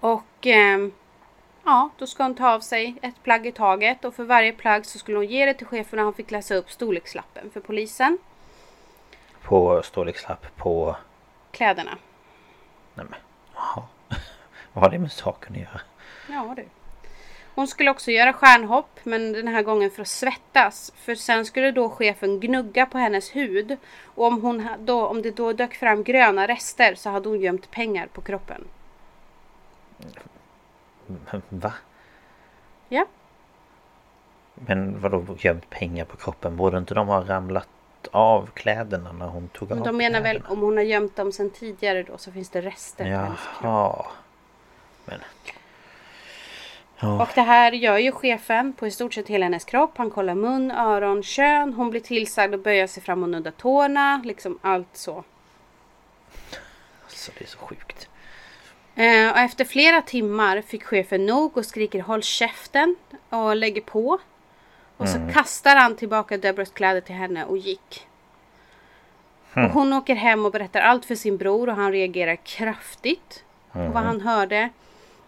Och ehm, ja, då ska hon ta av sig ett plagg i taget och för varje plagg så skulle hon ge det till chefen och han fick läsa upp storlekslappen för polisen. På storlekslapp på... Kläderna. Nej men. Jaha. Vad har det med saken att göra? Ja du. Hon skulle också göra stjärnhopp men den här gången för att svettas. För sen skulle då chefen gnugga på hennes hud. Och om, hon då, om det då dök fram gröna rester så hade hon gömt pengar på kroppen. Men Va? Ja. Men vadå gömt pengar på kroppen? Borde inte de ha ramlat av kläderna när hon tog av De menar väl kläderna? om hon har gömt dem sen tidigare då så finns det rester på hennes kropp. Jaha. Men... Och det här gör ju chefen på i stort sett hela hennes kropp. Han kollar mun, öron, kön. Hon blir tillsagd att böja sig fram och nudda tårna. Liksom allt så. Alltså det är så sjukt. Eh, och efter flera timmar fick chefen nog och skriker håll käften och lägger på. Och så kastar han tillbaka Deborahs kläder till henne och gick. Och hon åker hem och berättar allt för sin bror och han reagerar kraftigt på vad han hörde.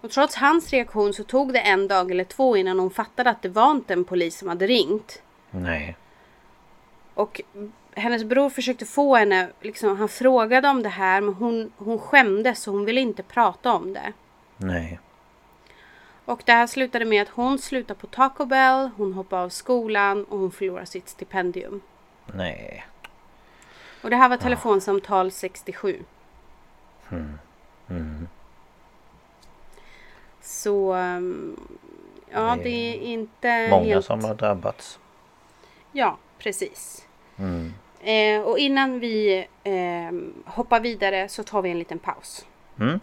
Och trots hans reaktion så tog det en dag eller två innan hon fattade att det var inte en polis som hade ringt. Nej. Och hennes bror försökte få henne, liksom, han frågade om det här men hon, hon skämdes så hon ville inte prata om det. Nej. Och det här slutade med att hon slutar på Taco Bell, hon hoppar av skolan och hon förlorar sitt stipendium. Nej. Och det här var telefonsamtal 67. Så um, ja, Det det är är inte Många helt... som har drabbats. Ja, precis. Mm. Eh, och innan vi eh, hoppar vidare så tar vi en liten paus. Mm.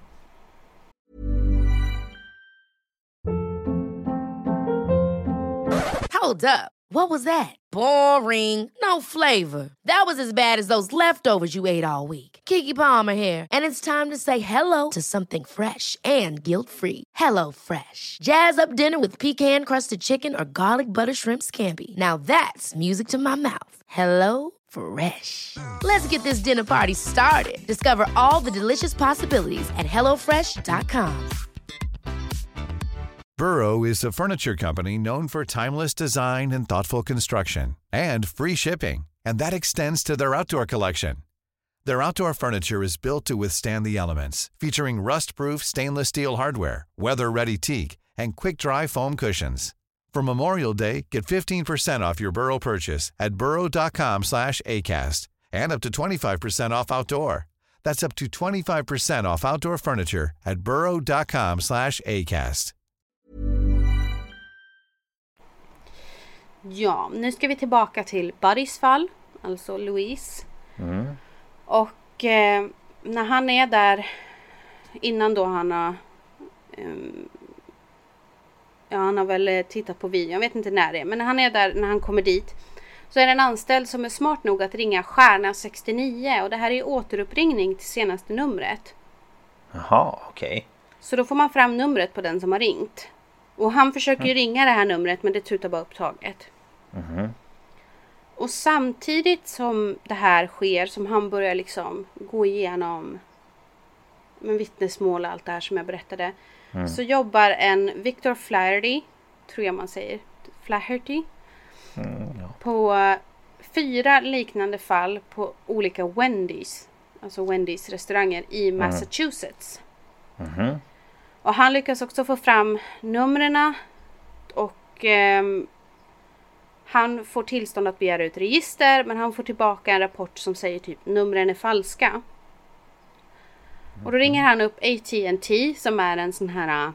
Hold up. What was that? Boring. No flavor. That was as bad as those leftovers you ate all week. Kiki Palmer here, and it's time to say hello to something fresh and guilt-free. Hello Fresh. Jazz up dinner with pecan-crusted chicken or garlic butter shrimp scampi. Now that's music to my mouth. Hello Fresh. Let's get this dinner party started. Discover all the delicious possibilities at hellofresh.com. Burrow is a furniture company known for timeless design and thoughtful construction and free shipping, and that extends to their outdoor collection. Their outdoor furniture is built to withstand the elements, featuring rust-proof stainless steel hardware, weather-ready teak, and quick-dry foam cushions. For Memorial Day, get 15% off your Burrow purchase at burrow.com slash ACAST and up to 25% off outdoor. That's up to 25% off outdoor furniture at burrow.com slash ACAST. Ja, nu ska vi tillbaka till Buddys fall, alltså Louise. Mm. Och eh, när han är där innan då han har ehm, Ja han har väl eh, tittat på videon, jag vet inte när det är. Men han är där, när han kommer dit. Så är det en anställd som är smart nog att ringa stjärna 69 och det här är återuppringning till senaste numret. Jaha, okej. Så då får man fram numret på den som har ringt. Och han försöker ju ringa det här numret men det tutar bara upptaget. Mhm. Och samtidigt som det här sker, som han börjar liksom gå igenom med vittnesmål och allt det här som jag berättade. Mm. Så jobbar en Victor Flaherty, tror jag man säger, Flaherty. Mm, ja. På eh, fyra liknande fall på olika Wendys. Alltså Wendys restauranger i Massachusetts. Mhm. Och han lyckas också få fram numren och ehm, han får tillstånd att begära ut register men han får tillbaka en rapport som säger typ numren är falska. Och då ringer han upp AT&T som är en sån här äh,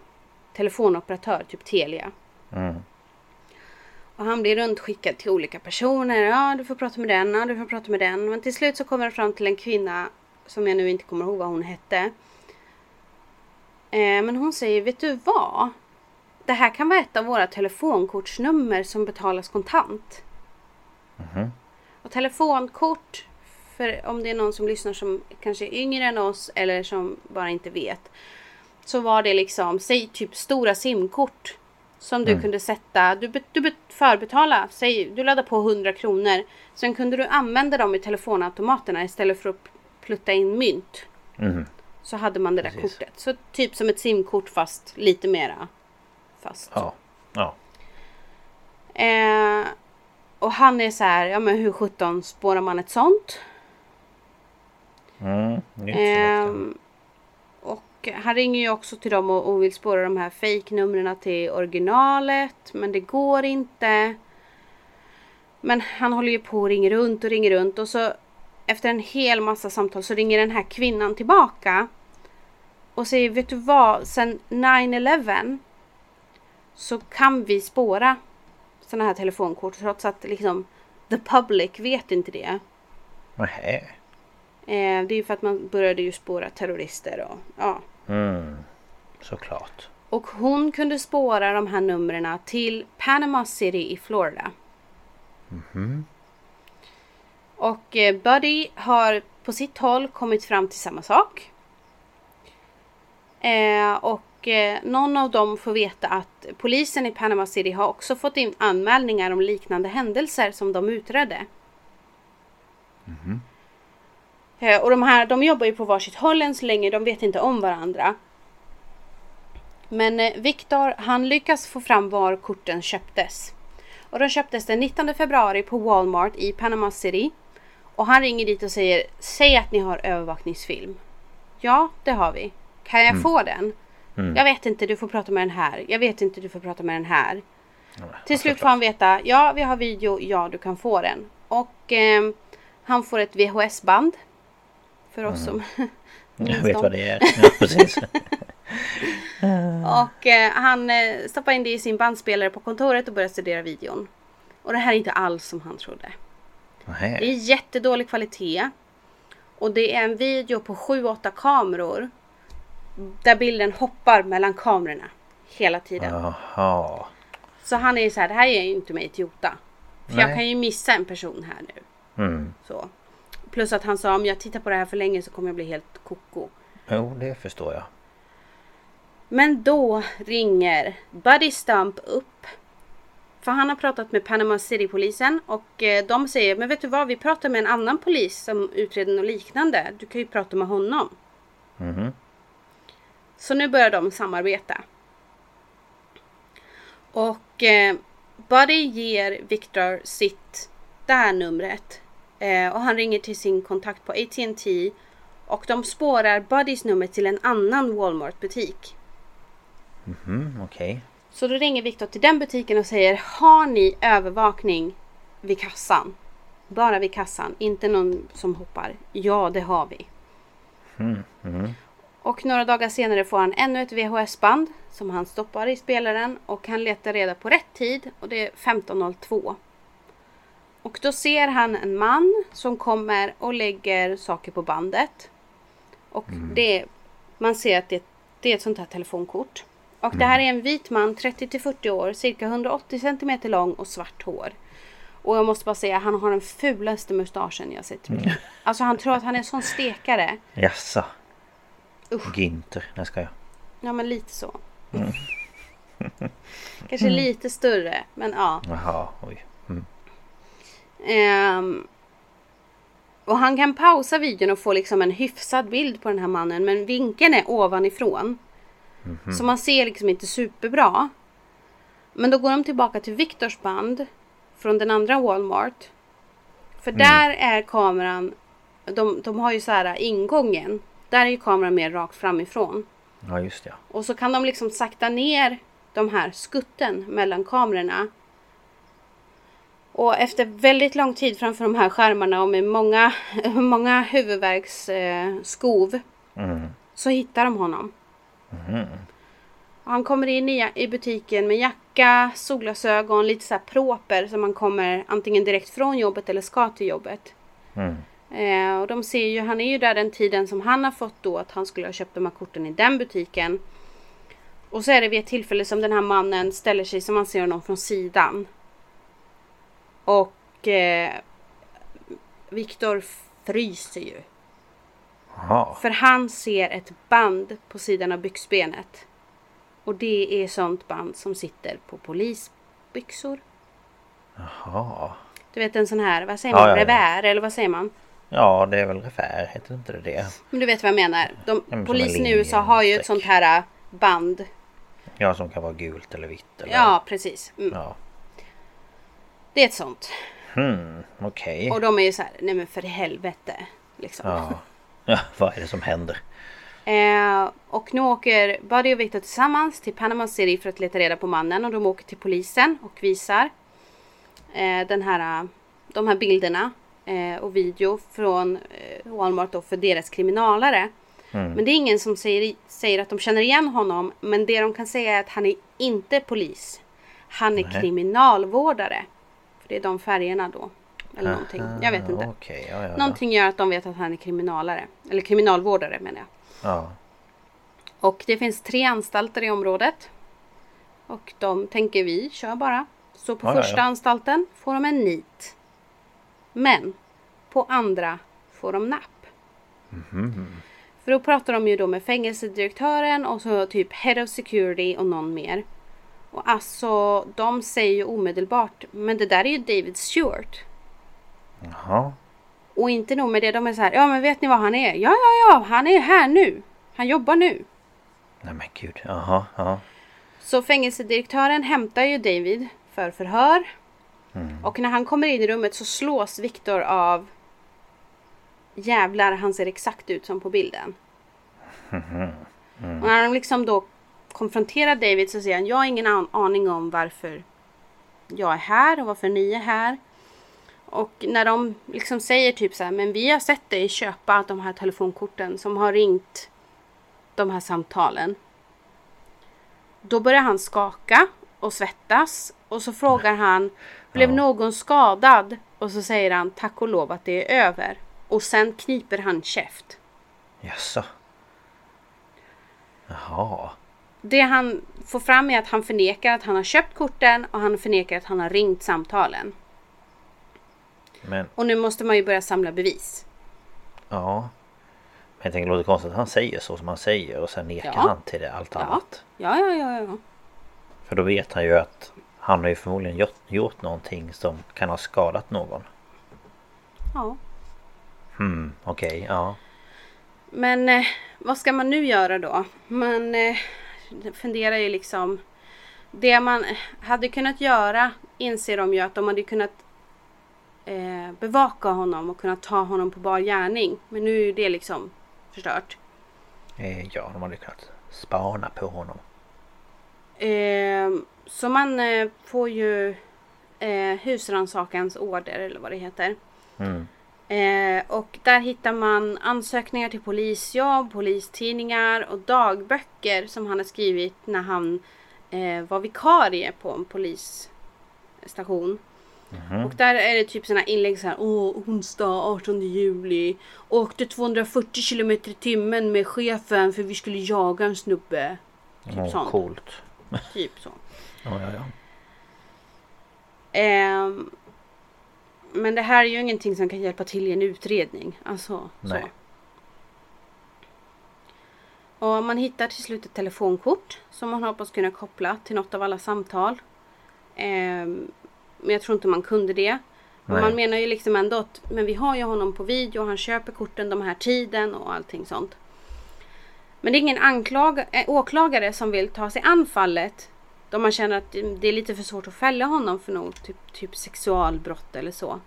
telefonoperatör, typ Telia. Mm. Och han blir runtskickad till olika personer. Ja, du får prata med den, ja, du får prata med den. Men till slut så kommer han fram till en kvinna som jag nu inte kommer ihåg vad hon hette. Eh, men hon säger, vet du vad? Det här kan vara ett av våra telefonkortsnummer som betalas kontant. Mhm. Och telefonkort, för om det är någon som lyssnar som kanske är yngre än oss eller som bara inte vet. Så var det liksom, säg typ stora simkort. Som du Mm. kunde sätta, du, du be- förbetala, säg du laddar på 100 kronor. Sen kunde du använda dem i telefonautomaterna istället för att plutta in mynt. Mhm. Så hade man det där Precis. kortet. Så typ som ett simkort fast lite mera fast. Ja. Ja. Eh, och han är så här, ja men hur sjutton spårar man ett sånt? Mm. Ehm, och han ringer ju också till dem och, och vill spåra de här fake-numren till originalet. Men det går inte. Men han håller ju på och ringer runt och ringer runt. Och så efter en hel massa samtal så ringer den här kvinnan tillbaka. Och säger, vet du vad? Sen 9-11 så kan vi spåra sådana här telefonkort. Trots att liksom the public vet inte det. Nähä. Eh, det är ju för att man började ju spåra terrorister och ja. Mm. Såklart. Och hon kunde spåra de här numren till Panama City i Florida. Och eh, Buddy har på sitt håll kommit fram till samma sak. Eh, och eh, någon av dem får veta att polisen i Panama City har också fått in anmälningar om liknande händelser som de utredde. Eh, och de här de jobbar ju på varsitt håll än så länge, de vet inte om varandra. Men eh, Viktor han lyckas få fram var korten köptes. Och de köptes den 19 februari på Walmart i Panama City. Och han ringer dit och säger Säg att ni har övervakningsfilm. Ja, det har vi. Kan jag få den? Jag vet inte, du får prata med den här. Jag vet inte, du får prata med den här. Till slut får han veta, ja vi har video, ja du kan få den. Och ehm, han får ett VHS-band. För oss som Jag vet vad det är. Ja, precis. Och eh, han eh, stoppar in det i sin bandspelare på kontoret och börjar studera videon. Och det här är inte alls som han trodde. Det Nähä. är jättedålig kvalitet. Och det är en video på 7-8 kameror. Där bilden hoppar mellan kamerorna. Hela tiden. Jaha. Så han är så här, det här är ju inte mig ett jota. För jag Nej. kan ju missa en person här nu. Mm. Så. Plus att han sa om jag tittar på det här för länge så kommer jag bli helt koko. Jo, det förstår jag. Men då ringer Buddy Stump upp. För han har pratat med Panama City-polisen och eh, de säger Men vet du vad, vi pratar med en annan polis som utreder något liknande. Du kan ju prata med honom. Mhm. Så nu börjar de samarbeta. Och eh, Buddy ger Victor sitt, det här numret. Eh, och han ringer till sin kontakt på AT&T och de spårar Buddys nummer till en annan Walmart-butik. Mhm, okej. Så då ringer Victor till den butiken och säger Har ni övervakning vid kassan? Bara vid kassan, inte någon som hoppar. Ja, det har vi. Mm, mm. Och några dagar senare får han ännu ett VHS-band som han stoppar i spelaren och han letar reda på rätt tid och det är 15.02. Och då ser han en man som kommer och lägger saker på bandet. Och det, man ser att det, det är ett sånt här telefonkort. Och det här är en vit man, 30-40 år, cirka 180 cm lång och svart hår. Och jag måste bara säga, han har den fulaste mustaschen jag sett. Alltså han tror att han är en sån stekare. Jaså? Usch. Ginter, när ska jag? Ja men lite så. Kanske lite större, men ja. Jaha, oj. Mm. Ehm, och han kan pausa videon och få liksom en hyfsad bild på den här mannen. Men vinkeln är ovanifrån. Så man ser liksom inte superbra. Men då går de tillbaka till Victors band. Från den andra Walmart. För där är kameran. De, de har ju så här ingången. Där är ju kameran mer rakt framifrån. Ja, just ja. Och så kan de liksom sakta ner de här skutten mellan kamerorna. Och efter väldigt lång tid framför de här skärmarna och med många, många huvudvärksskov eh, Mm. så hittar de honom. Och han kommer in i, i butiken med jacka, solglasögon, lite så här proper som man kommer antingen direkt från jobbet eller ska till jobbet. Mm. Eh, och de ser ju, han är ju där den tiden som han har fått då att han skulle ha köpt de här korten i den butiken. Och så är det vid ett tillfälle som den här mannen ställer sig som man ser honom från sidan. Och eh, Viktor fryser ju. Jaha. För han ser ett band på sidan av byxbenet. Och det är sånt band som sitter på polisbyxor. Jaha. Du vet en sån här, vad säger Ja, man, ja, ja. revär eller vad säger man? Ja, det är väl refär, heter inte det det? Men du vet vad jag menar. De, men som polisen en i USA har ju ett sånt här äh, band. Ja, som kan vara gult eller vitt eller... Ja, precis. Mm. Ja. Det är ett sånt. Hmm, okej. Och de är ju så här, nej men för helvete. Liksom. Ja. ja, vad är det som händer? Eh, och nu åker Buddy och Victor tillsammans till Panama City för att leta reda på mannen. Och de åker till polisen och visar eh, den här, de här bilderna eh, och video från eh, Walmart då för deras kriminalare. Men det är ingen som säger, säger att de känner igen honom. Men det de kan säga är att han är inte polis. Han är Nej. kriminalvårdare. Det är de färgerna då. Eller någonting. Jag vet inte. Okej, ja, ja. Någonting gör att de vet att han är kriminalare. Eller kriminalvårdare menar jag. Ja. Och det finns tre anstalter i området. Och de tänker vi kör bara. Så på första anstalten får de en nit. Men på andra får de napp. Mhm. För då pratar de ju då med fängelsedirektören och så typ Head of Security och någon mer. Och alltså de säger ju omedelbart Men det där är ju David Stewart. Jaha. Och inte nog med det, de är så här, ja men vet ni vad han är? Ja, ja, ja, han är här nu. Han jobbar nu. Nej men gud. Jaha, ja. Så fängelsedirektören hämtar ju David för förhör. Och när han kommer in i rummet så slås Viktor av Jävlar, han ser exakt ut som på bilden. Och när de liksom då konfronterar David så säger han Jag har ingen an- aning om varför jag är här och varför ni är här. Och när de liksom säger typ så här, men vi har sett dig köpa de här telefonkorten som har ringt de här samtalen. Då börjar han skaka och svettas och så frågar han Blev någon skadad? Och så säger han tack och lov att det är över. Och sen kniper han käft. Jaså? Jaha. Det han får fram är att han förnekar att han har köpt korten och han förnekar att han har ringt samtalen. Men Och nu måste man ju börja samla bevis. ja. Men jag tänker det låter konstigt att han säger så som han säger och sen nekar Ja. han till det allt Ja. annat. Ja, ja, ja, ja. För då vet han ju att han har ju förmodligen gjort, gjort någonting som kan ha skadat någon. ja. Hmm, okej, ja. Men eh, vad ska man nu göra då? Man eh, funderar ju liksom. det man hade kunnat göra inser de ju att de hade kunnat eh, bevaka honom och kunnat ta honom på bar gärning. Men nu är det liksom förstört. Eh, ja, de hade kunnat spana på honom. Eh, så man eh, får ju eh, husrannsakans order eller vad det heter. Mm. Eh, och där hittar man ansökningar till polisjobb, polistidningar och dagböcker som han har skrivit när han eh, var vikarie på en polisstation. Mhm. Och där är det typ såna inlägg så här. Åh, onsdag 18 juli. Åkte 240 kilometer i timmen med chefen för vi skulle jaga en snubbe. Typ Åh, sånt. coolt. Typ så. Ja, ja, ja. Ehm, men det här är ju ingenting som kan hjälpa till i en utredning. Alltså Nej. så. Och man hittar till slut ett telefonkort som man hoppas kunna koppla till något av alla samtal. Ehm, men jag tror inte man kunde det. Men man menar ju liksom ändå att men vi har ju honom på video, han köper korten de här tiden och allting sånt. Men det är ingen anklag- äh, åklagare som vill ta sig an fallet. Då man känner att det är lite för svårt att fälla honom för något typ, typ sexualbrott eller så.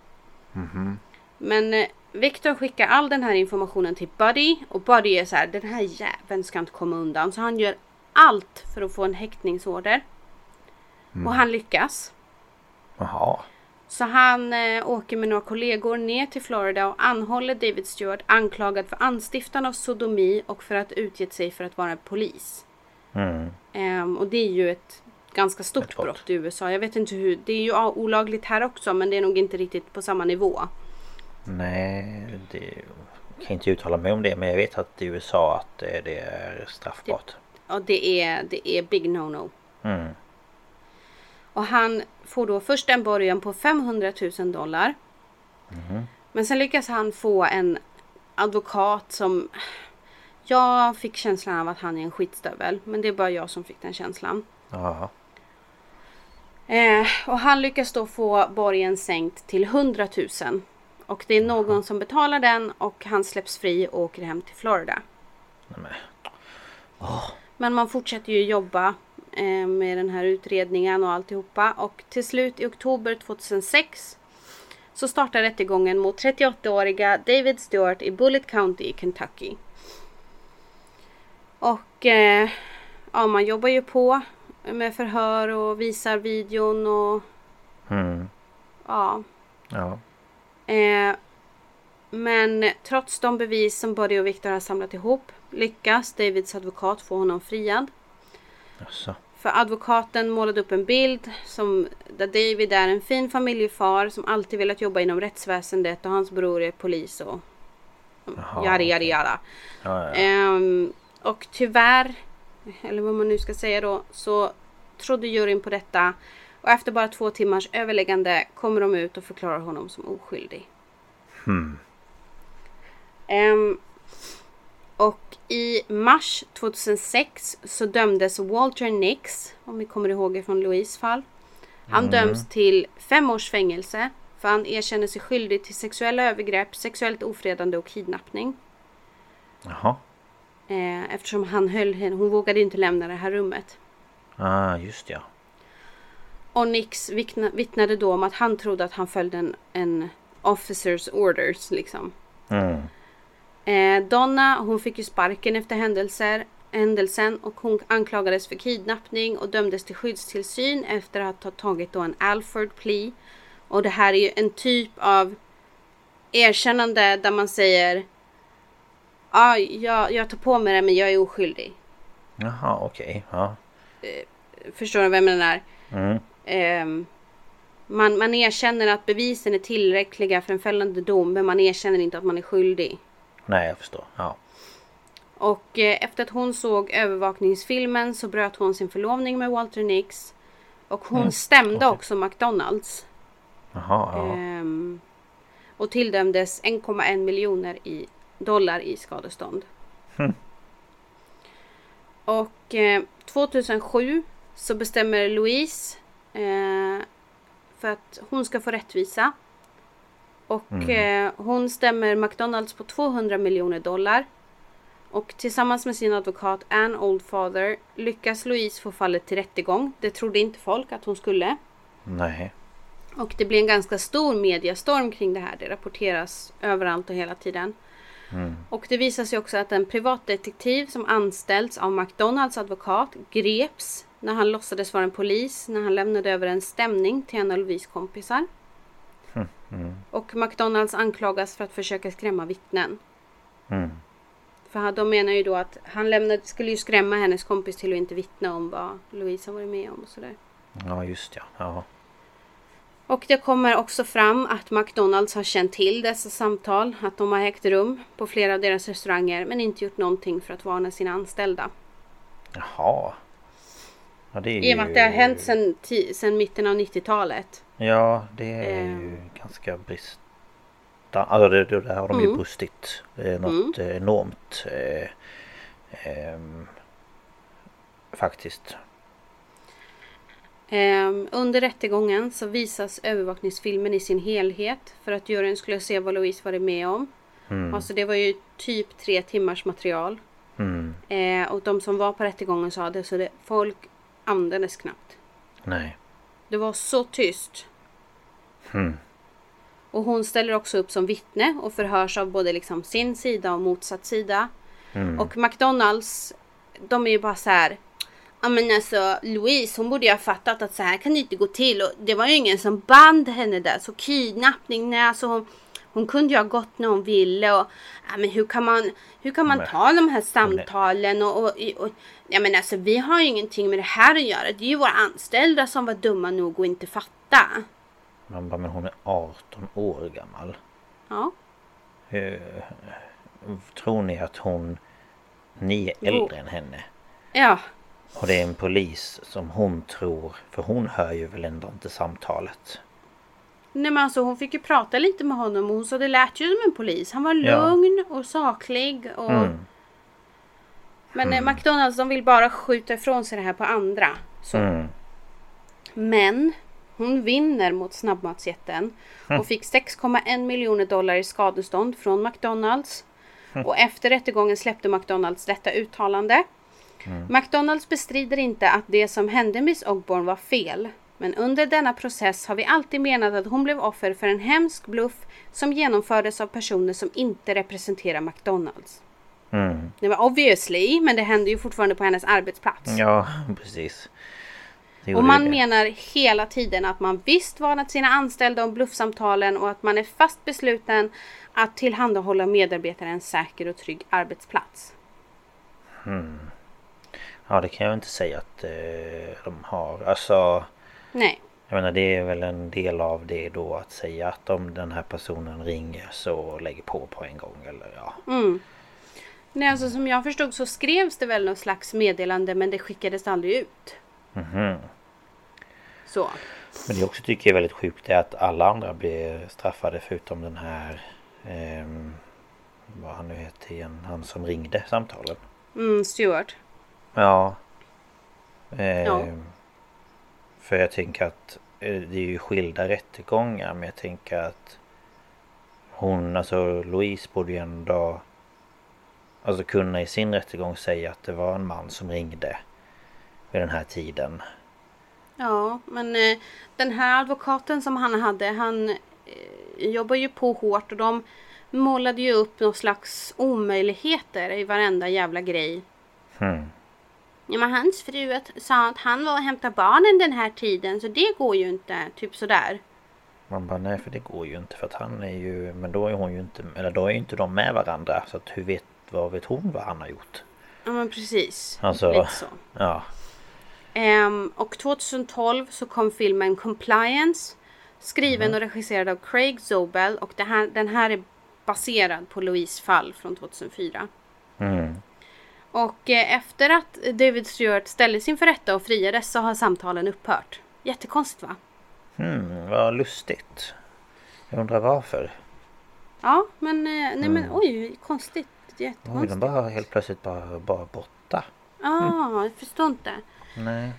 Mhm. Men eh, Victor skickar all den här informationen till Buddy och Buddy är så här, den här jäveln ska inte komma undan. Så han gör allt för att få en häktningsorder. Och han lyckas. Jaha. Så han eh, åker med några kollegor ner till Florida och anhåller David Stewart anklagad för anstiftan av sodomi och för att utgett sig för att vara polis. Mm. Ehm, och det är ju ett ganska stort brott. i USA. Jag vet inte hur, det är ju olagligt här också men det är nog inte riktigt på samma nivå. Nej, det jag kan inte uttala mig om det men jag vet att i USA att det är straffbart. Ja, det är, det är big no-no. Mm. Och han får då först en borgen på 500 000 dollar. Men sen lyckas han få en advokat som... Jag fick känslan av att han är en skitstövel. Men det är bara jag som fick den känslan. Ja. Eh, och han lyckas då få borgen sänkt till 100 000. Och det är någon som betalar den och han släpps fri och åker hem till Florida. Men. Men man fortsätter ju jobba eh, med den här utredningen och alltihopa. Och till slut i oktober 2006 så startar rättegången mot 38-åriga David Stewart i Bullitt County i Kentucky. Och eh, ja, man jobbar ju på med förhör och visar videon och Mm. ja. Ja. Eh, men trots de bevis som Buddy och Victor har samlat ihop lyckas Davids advokat få honom friad. Jaså. För advokaten målade upp en bild som där David är en fin familjefar som alltid velat jobba inom rättsväsendet och hans bror är polis och Jaha, yada yada yada. Ja, ja. Ehm, och tyvärr, eller vad man nu ska säga då, så trodde juryn på detta. Och efter bara två timmars överläggande kommer de ut och förklarar honom som oskyldig. Hmm. Ehm, och i mars 2006 så dömdes Walter Nix, om vi kommer ihåg det från Louise fall. Han döms till fem års fängelse för han erkänner sig skyldig till sexuella övergrepp, sexuellt ofredande och kidnappning. Jaha. Eh, eftersom han höll henne, hon vågade inte lämna det här rummet. Ah, just ja. Och Nix vittna, vittnade då om att han trodde att han följde en, en officers orders liksom. Mm. Eh, Donna hon fick ju sparken efter händelser, händelsen och hon anklagades för kidnappning och dömdes till skyddstillsyn efter att ha tagit då en Alford plea. Och det här är ju en typ av erkännande där man säger Ja, jag, jag tar på mig det men jag är oskyldig. Jaha, okej. Ja. Förstår du vad jag menar? Mm. Ehm, man, man erkänner att bevisen är tillräckliga för en fällande dom men man erkänner inte att man är skyldig. Nej, jag förstår. Ja. Och eh, efter att hon såg övervakningsfilmen så bröt hon sin förlovning med Walter Nix. Och hon stämde okej. också McDonalds. Jaha, ja. Ehm, och tilldömdes 1,1 miljoner i dollar i skadestånd. Hm. Och eh, 2007 så bestämmer Louise eh, för att hon ska få rättvisa. Och Mm. eh, hon stämmer McDonalds på 200 miljoner dollar. Och tillsammans med sin advokat Ann Oldfather lyckas Louise få fallet till rättegång. Det trodde inte folk att hon skulle. Nej. Och det blir en ganska stor mediastorm kring det här. Det rapporteras överallt och hela tiden. Mm. Och det visar sig också att en privatdetektiv som anställts av McDonalds advokat greps när han låtsades vara en polis när han lämnade över en stämning till en av Louise kompisar. Mm. Och McDonalds anklagas för att försöka skrämma vittnen. Mm. För de menar ju då att han lämnade, skulle ju skrämma hennes kompis till att inte vittna om vad Louise har varit med om och sådär. Ja, just ja. ja. Och det kommer också fram att McDonalds har känt till dessa samtal, att de har ägt rum på flera av deras restauranger men inte gjort någonting för att varna sina anställda. Jaha. Ja, det är I och med att det har hänt sedan, sedan mitten av 90-talet. Ja, det är Ehm. ju ganska brist. Alltså det, det där har de ju Mm. brustit. Det är något enormt. Eh, ehm, faktiskt. Ehm, under rättegången så visas övervakningsfilmen i sin helhet för att juryn skulle se vad Louise varit med om. Mm. Alltså det var ju typ tre timmars material. Mm. Eh, och de som var på rättegången sa det så det, folk andades knappt. Nej. Det var så tyst. Mm. Och hon ställer också upp som vittne och förhörs av både liksom sin sida och motsatt sida. Mm. Och McDonalds, de är ju bara så här. Ja men alltså Louise hon borde ju ha fattat att så här kan det inte gå till. Och det var ju ingen som band henne där. Så kidnappning, nej alltså hon, hon kunde ju ha gått när hon ville. Och, ja, men hur kan man, hur kan man ta de här samtalen? Och, och, och, ja men alltså vi har ju ingenting med det här att göra. Det är ju våra anställda som var dumma nog att inte fatta. Man bara, men hon är 18 år gammal. Ja. Hur, tror ni att hon... Ni är äldre än henne. Ja. Och det är en polis som hon tror... För hon hör ju väl ändå inte samtalet. Nej men alltså hon fick ju prata lite med honom och hon sa det lät ju som en polis. Han var Ja. lugn och saklig. Och... Mm. Men eh, McDonalds de vill bara skjuta ifrån sig det här på andra. Så. Mm. Men hon vinner mot snabbmatsjätten och fick 6,1 miljoner dollar i skadestånd från McDonalds. Och efter rättegången släppte McDonalds detta uttalande. McDonalds bestrider inte att det som hände Miss Ogborn var fel. Men under denna process har vi alltid menat att hon blev offer för en hemsk bluff som genomfördes av personer som inte representerar McDonalds. Mm. Det var obviously, men det hände ju fortfarande på hennes arbetsplats. Ja, precis. Och man det. menar hela tiden att man visst varnat sina anställda om bluffsamtalen och att man är fast besluten att tillhandahålla medarbetare en säker och trygg arbetsplats. Ja, det kan jag inte säga att eh, de har. Alltså... Nej. Jag menar det är väl en del av det då att säga att om den här personen ringer så lägger på på en gång eller ja. Mm. Nej, alltså som jag förstod så skrevs det väl någon slags meddelande men det skickades aldrig ut. Mhm. Så. Men det jag också tycker är väldigt sjukt är att alla andra blir straffade förutom den här ehm, vad han nu heter igen, han som ringde samtalen. Mm, Stuart. Ja. Ehm, Ja. För jag tänker att eh, det är ju skilda rättegångar men jag tänker att hon, alltså Louise borde ju ändå Alltså kunna i sin rättegång säga att det var en man som ringde vid den här tiden. Ja, men eh, den här advokaten som han hade, han eh, jobbar ju på hårt och de målade ju upp någon slags omöjligheter i varenda jävla grej. Hmm. Ja, men hans fru att, sa att han var och hämtade barnen den här tiden så det går ju inte. Typ sådär. Man bara nej för det går ju inte för att han är ju Men då är hon ju inte Eller då är ju inte de med varandra så att hur vet Vad vet hon vad han har gjort? Ja men precis. Alltså Lite så. Ja Ehm, och 2012 så kom filmen Compliance. Skriven och regisserad av Craig Zobel och här, den här är baserad på Louise fall från 2004. mm. Och eh, efter att David Stewart ställdes inför rätta och friades så har samtalen upphört. Jättekonstigt va? Hmm, vad lustigt Jag undrar varför Ja men eh, nej men oj konstigt. Oj, de Jättekonstigt. bara helt plötsligt bara, bara borta Ja, jag förstår inte. Nej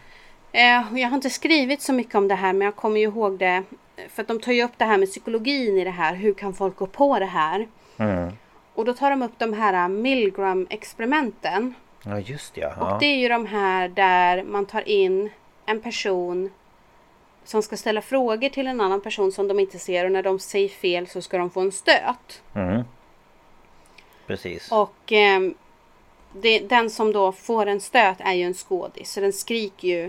Eh, jag har inte skrivit så mycket om det här men jag kommer ju ihåg det. För att de tar ju upp det här med psykologin i det här. Hur kan folk gå på det här? mm. Och då tar de upp de här Milgram-experimenten. Ja just det, ja. Och det är ju de här där man tar in en person som ska ställa frågor till en annan person som de inte ser och när de säger fel så ska de få en stöt. Mm. Precis. Och eh, det, den som då får en stöt är ju en skådis så den skriker ju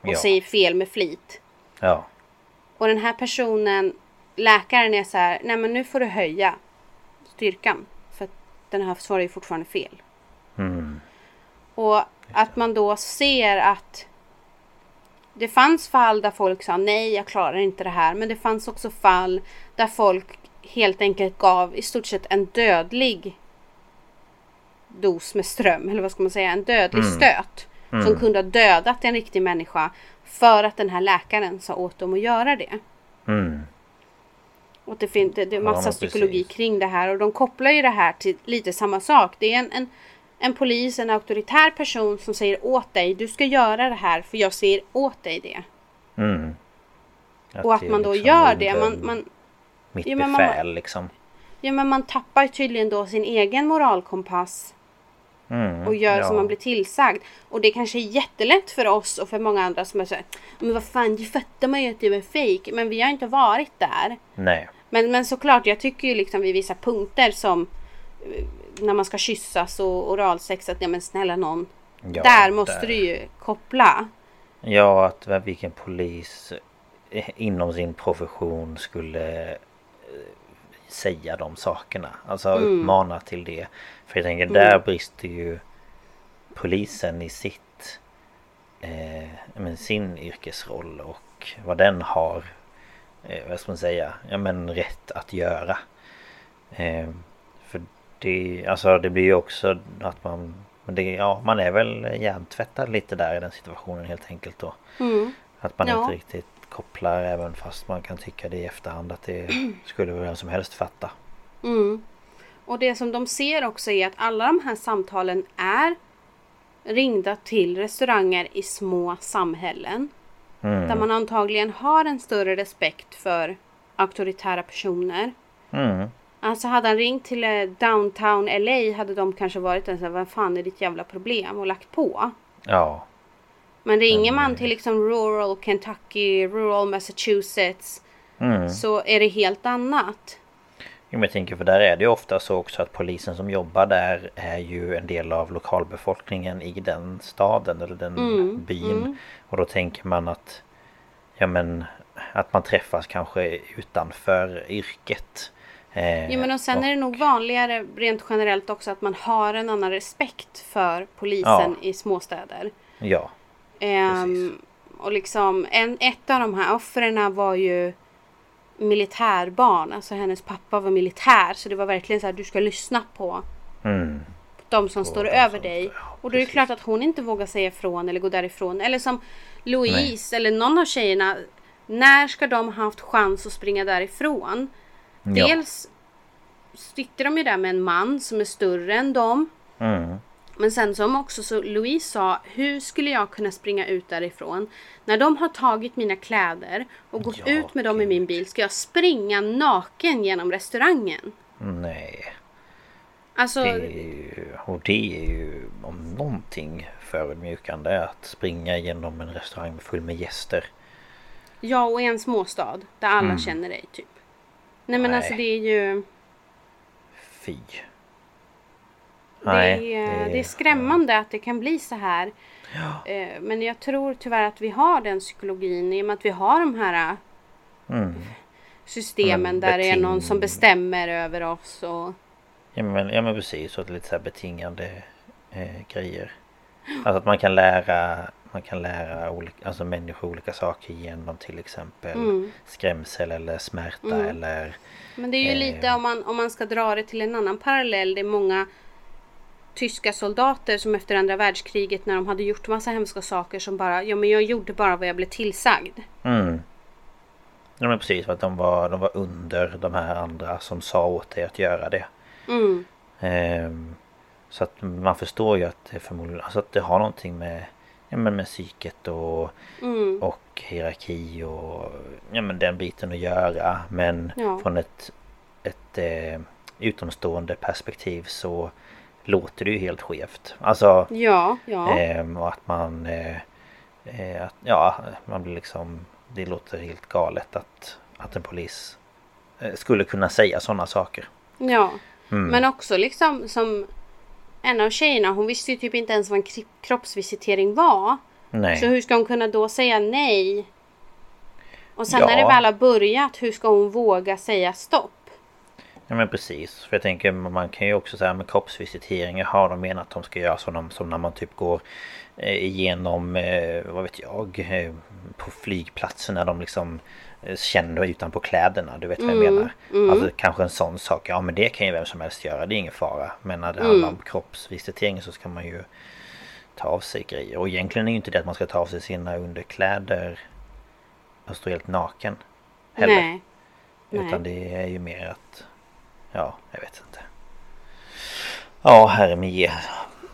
och Ja. säger fel med flit. Ja. Och den här personen, läkaren är så här, nej men nu får du höja styrkan. För att den här svarar ju fortfarande fel. Mm. Och att man då ser att det fanns fall där folk sa nej, jag klarar inte det här. Men det fanns också fall där folk helt enkelt gav i stort sett en dödlig dos med ström. Eller vad ska man säga? En dödlig Mm. stöt. Som Mm. kunde ha dödat en riktig människa. För att den här läkaren sa åt dem att göra det. Mm. Och det, fin- det, det är Ja, massa men psykologi kring det här. Och de kopplar ju det här till lite samma sak. Det är en, en, en polis, en auktoritär person som säger åt dig. Du ska göra det här för jag säger åt dig det. Mm. och att det är man då liksom gör det. Man, man, Mitt Ja, men man- befäl liksom. ja, men man tappar tydligen då sin egen moralkompass. Mm. Och gör ja. som man blir tillsagd. Och det kanske är jättelätt för oss och för många andra som är såhär. Men vad fan, det fattar man ju att det är fejk. Men vi har inte varit där. Nej. Men, men såklart, jag tycker ju liksom vid vissa punkter som eh, när man ska kyssas och oralsex att ja men snälla någon. Ja, där måste där. du ju koppla. Ja, att vilken polis eh, inom sin profession skulle eh, säga de sakerna. Alltså Mm. uppmana till det. För jag tänker Mm. där brister ju polisen i sitt eh, men sin yrkesroll och vad den har eh, vad ska man säga, ja men rätt att göra. Eh, för det, alltså det blir ju också att man men det, ja, man är väl hjärntvättad lite där i den situationen helt enkelt då. Mm. Att man Ja. inte riktigt kopplar även fast man kan tycka det i efterhand att det skulle vem som helst fatta. Mm. Och det som de ser också är att alla de här samtalen är ringda till restauranger i små samhällen. Mm. Där man antagligen har en större respekt för auktoritära personer. Mm. Alltså hade han ringt till eh, downtown LA hade de kanske varit en sån vad fan är ditt jävla problem? Och lagt på. Ja. Men ringer Men, man till liksom rural Kentucky, rural Massachusetts Mm. så är det helt annat. Jo, men jag tänker för där är det ju ofta så också att polisen som jobbar där är ju en del av lokalbefolkningen i den staden eller den Mm, byn. mm. Och då tänker man att Ja men Att man träffas kanske utanför yrket. Eh, Jo men och sen är det nog vanligare rent generellt också att man har en annan respekt för polisen Ja. i småstäder. Ja. Ehm, och liksom en, ett av de här offren var ju militärbarn. Alltså hennes pappa var militär. Så det var verkligen så här, du ska lyssna på Mm. de som På står de över som- dig. ja, Och då är det precis. klart att hon inte vågar säga ifrån eller gå därifrån. Eller som Louise eller någon av tjejerna. När ska de ha haft chans att springa därifrån? Ja. Dels sitter de ju där med en man som är större än dem. Mm. Men sen som också så Louise sa, hur skulle jag kunna springa ut därifrån? När de har tagit mina kläder och gått Ja, ut med dem i min bil, ska jag springa naken genom restaurangen? Nej. Alltså, Det är ju, och det är ju om någonting förödmjukande att springa genom en restaurang full med gäster. ja och i en småstad där alla Mm. känner dig typ. Nej men Nej. alltså det är ju, Fy. Det är, det är skrämmande att det kan bli så här. Eh, Men jag tror tyvärr att vi har den psykologin i och med att vi har de här Mm. systemen Men där det är någon som bestämmer över oss och Ja men, ja men precis, så att lite så här betingande eh, grejer. Alltså att man kan lära man kan lära olika, alltså människor olika saker genom till exempel Mm. skrämsel eller smärta Mm. eller Men det är ju Eh. lite om man, om man ska dra det till en annan parallell. Det är många tyska soldater som efter andra världskriget när de hade gjort massa hemska saker som bara, ja men jag gjorde bara vad jag blev tillsagd. Mm. Ja men precis för att de var, de var under de här andra som sa åt dig att göra det. Mm. Ehm, så att man förstår ju att det förmodligen, alltså att det har någonting med Ja men med psyket och, Mm. och hierarki och ja men den biten att göra. Men Ja. från ett, ett eh, utomstående perspektiv så låter det ju helt skevt. Alltså... Ja, ja. Eh, och att man... Eh, eh, att, ja, man blir liksom... Det låter helt galet att, att en polis eh, skulle kunna säga sådana saker. Ja. Mm. Men också liksom som en av tjejerna, hon visste ju typ inte ens vad en kroppsvisitering var. Nej. Så hur ska hon kunna då säga nej? Och sen ja. när det väl har börjat, hur ska hon våga säga stopp? Ja men precis. För jag tänker man kan ju också säga med kroppsvisiteringar har de menat att de ska göra som, som när man typ går eh, igenom, eh, vad vet jag, eh, på flygplatsen när de liksom känner utanpå kläderna. Du vet vad jag mm, menar? Mm. Alltså kanske en sån sak. Ja men det kan ju vem som helst göra. Det är ingen fara. Men när det mm. handlar om kroppsvisitering så ska man ju ta av sig grejer. Och egentligen är ju inte det att man ska ta av sig sina underkläder och stå helt naken. Heller. Nej. Utan Nej. det är ju mer att Ja, jag vet inte. Ja, herre min ge.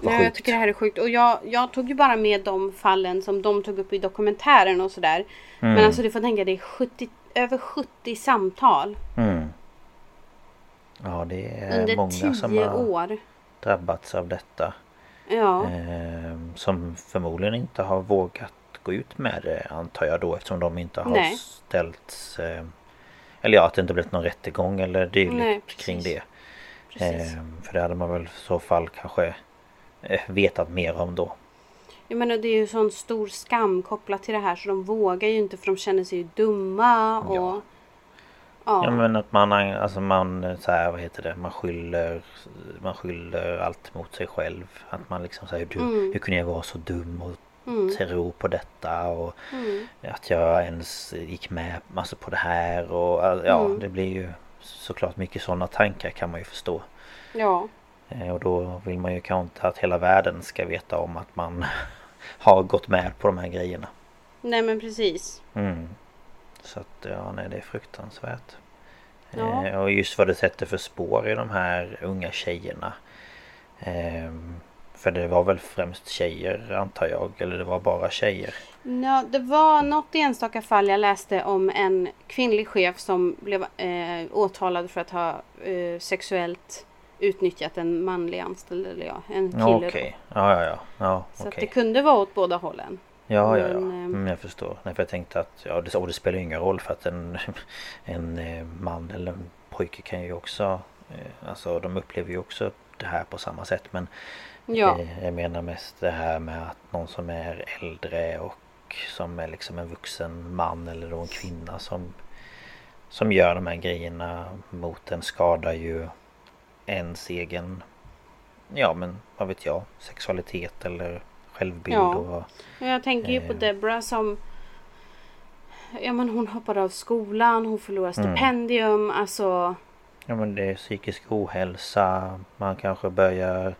Ja, jag tycker det här är sjukt. Och jag, jag tog ju bara med de fallen som de tog upp i dokumentären och sådär. Mm. Men alltså du får tänka det är 70, över 70 samtal. Mm. Ja det är Under många som har år. drabbats av detta. Ja. Eh, som förmodligen inte har vågat gå ut med det antar jag då eftersom de inte har Nej. ställts eh, eller ja, att det inte blivit någon rättegång eller dylikt kring det. Eh, för det hade man väl i så fall kanske eh, vetat mer om då. Jag menar det är ju sån stor skam kopplat till det här så de vågar ju inte för de känner sig ju dumma och... Ja. Ja. ja men att man, alltså man så här, vad heter det, man skyller, man skyller allt mot sig själv. Att man liksom säger hur, mm. hur kunde jag vara så dum och mm. tro på detta och mm. att jag ens gick med alltså på det här och ja mm. det blir ju såklart mycket sådana tankar kan man ju förstå. Ja. Eh, och då vill man ju kanske inte att hela världen ska veta om att man har gått med på de här grejerna. Nej men precis. Mm. Så att ja, nej det är fruktansvärt. Ja. Eh, och just vad det sätter för spår i de här unga tjejerna. Eh, för det var väl främst tjejer antar jag. Eller det var bara tjejer. Ja, det var något enstaka fall jag läste om en kvinnlig chef som blev eh, åtalad för att ha eh, sexuellt utnyttjat en manlig anställd. Eller ja, en kille. Okej, okay. ja, ja, ja. ja Så okay. det kunde vara åt båda hållen. Ja, ja, ja. Men, eh, mm, jag förstår. Nej, för jag tänkte att ja, det, och det spelar ingen roll för att en, en eh, man eller en pojke kan ju också eh, Alltså de upplever ju också det här på samma sätt men Ja. Eh, jag menar mest det här med att någon som är äldre och som är liksom en vuxen man eller då en kvinna som som gör de här grejerna mot en skadar ju ens egen ja men vad vet jag sexualitet eller självbild ja. och Jag tänker ju på eh, Debra som Ja men hon hoppade av skolan, hon förlorade mm. stipendium, mm. alltså Ja men det är psykisk ohälsa, man kanske börjar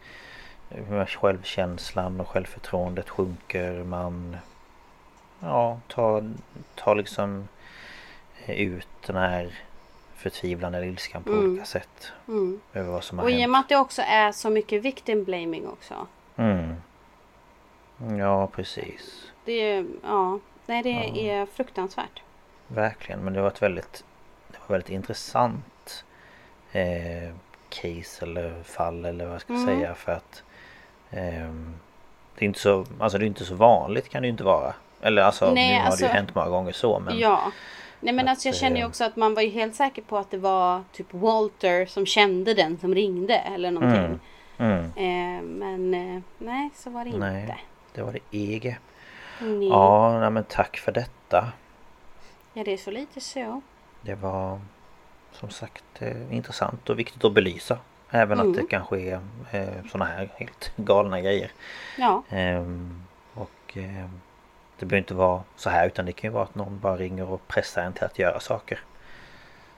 Självkänslan och självförtroendet sjunker. Man ja, tar, tar liksom ut den här förtvivlan eller ilskan på mm. olika sätt. Mm. Över vad som har och hänt. i och med att det också är så mycket victim blaming också. Mm. Ja precis. Det är, ja, nej det ja. är fruktansvärt. Verkligen men det var ett väldigt Det var väldigt intressant eh, Case eller fall eller vad jag ska mm. säga för att det är inte så, alltså det är inte så vanligt kan det ju inte vara. Eller alltså Nej, nu har alltså, det ju alltså- hänt många gånger så men Ja Nej men att, alltså jag känner ju eh, också att man var ju helt säker på att det var typ Walter som kände den som ringde eller någonting. Mm, mm. Eh, men eh, nej så var det inte. Nej, det var det Ege. Nej. Ja nej, men tack för detta. Ja det är så lite så. Det var som sagt eh, intressant och viktigt att belysa. Även mm. att det kanske är eh, sådana här helt galna grejer. Ja. Ehm, och eh, det behöver inte vara så här utan det kan ju vara att någon bara ringer och pressar en till att göra saker.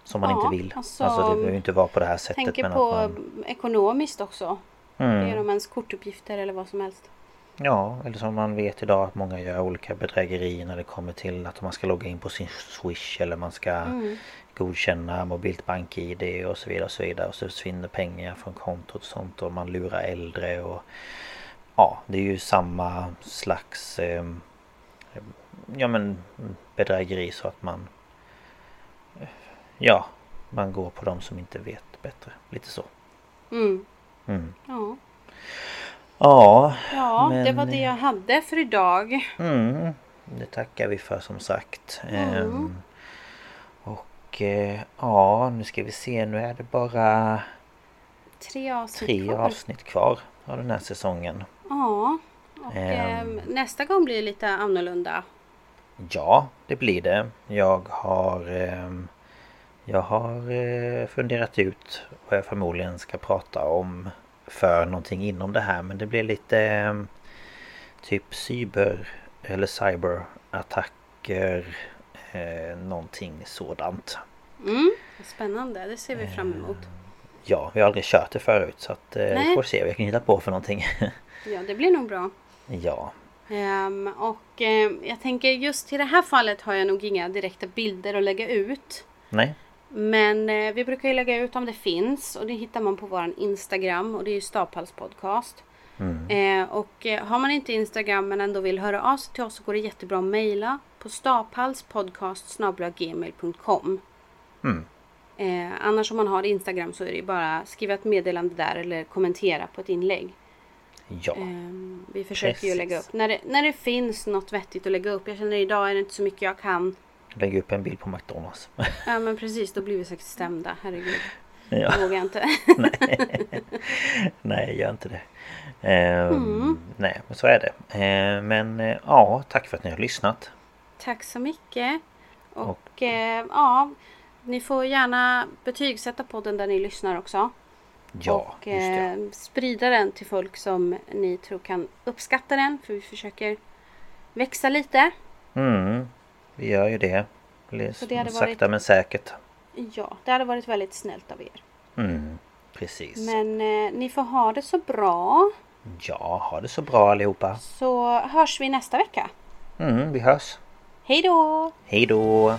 Som man ja, inte vill. Alltså, alltså det behöver inte vara på det här sättet. Tänker på man... ekonomiskt också. Mm. Det är om ens kortuppgifter eller vad som helst. Ja, eller som man vet idag att många gör olika bedrägerier när det kommer till att man ska logga in på sin Swish eller man ska mm godkänna mobilt bank-id och så vidare och så vidare. Och så försvinner pengar från kontot och sånt och man lurar äldre och Ja, det är ju samma slags eh, Ja men bedrägeri så att man Ja man går på de som inte vet bättre. Lite så. Mm. Mm. Ja, Ja, ja men, det var det jag hade för idag. Mm, det tackar vi för som sagt. Ehm, och eh, ja, nu ska vi se. Nu är det bara Tre avsnitt tre kvar. avsnitt kvar av den här säsongen. Ja. Och Ehm. eh, nästa gång blir det lite annorlunda. Ja, det blir det. Jag har ehm, Jag har eh, funderat ut vad jag förmodligen ska prata om för någonting inom det här men det blir lite ehm, typ cyber eller cyberattacker eh, någonting sådant. Mm, spännande, det ser vi fram emot. Ja, vi har aldrig kört det förut så att eh, vi får se vad jag kan hitta på för någonting. Ja, det blir nog bra. ja. Ehm, och ehm, jag tänker just i det här fallet har jag nog inga direkta bilder att lägga ut. Nej. Men eh, vi brukar ju lägga ut om det finns och det hittar man på våran Instagram och det är ju Staphals podcast. Mm. Eh, och eh, har man inte Instagram men ändå vill höra av sig till oss så går det jättebra att mejla på staphalspodcast.gmail.com Mm. eh, Annars om man har Instagram så är det ju bara skriva ett meddelande där eller kommentera på ett inlägg. Ja. Ehm, vi försöker ju Precis. lägga upp när det, när det finns något vettigt att lägga upp. Jag känner idag är det inte så mycket jag kan. Lägg upp en bild på McDonalds. Ja men precis, då blir vi säkert stämda. Herregud. Ja. Det vågar jag inte. Nej, gör inte det. Ehm, Mm. Nej, men så är det. Ehm, men eh, ja, tack för att ni har lyssnat. Tack så mycket. Och eh, ja, ni får gärna betygsätta podden där ni lyssnar också. Ja, och eh, sprida den till folk som ni tror kan uppskatta den. För vi försöker växa lite. Mm, vi gör ju det. Så det hade Sakta varit- men säkert. Ja, det hade varit väldigt snällt av er. Mm, precis. Men eh, ni får ha det så bra. Ja, ha det så bra allihopa. Så hörs vi nästa vecka. Mm, vi hörs. Hej då! Hej då!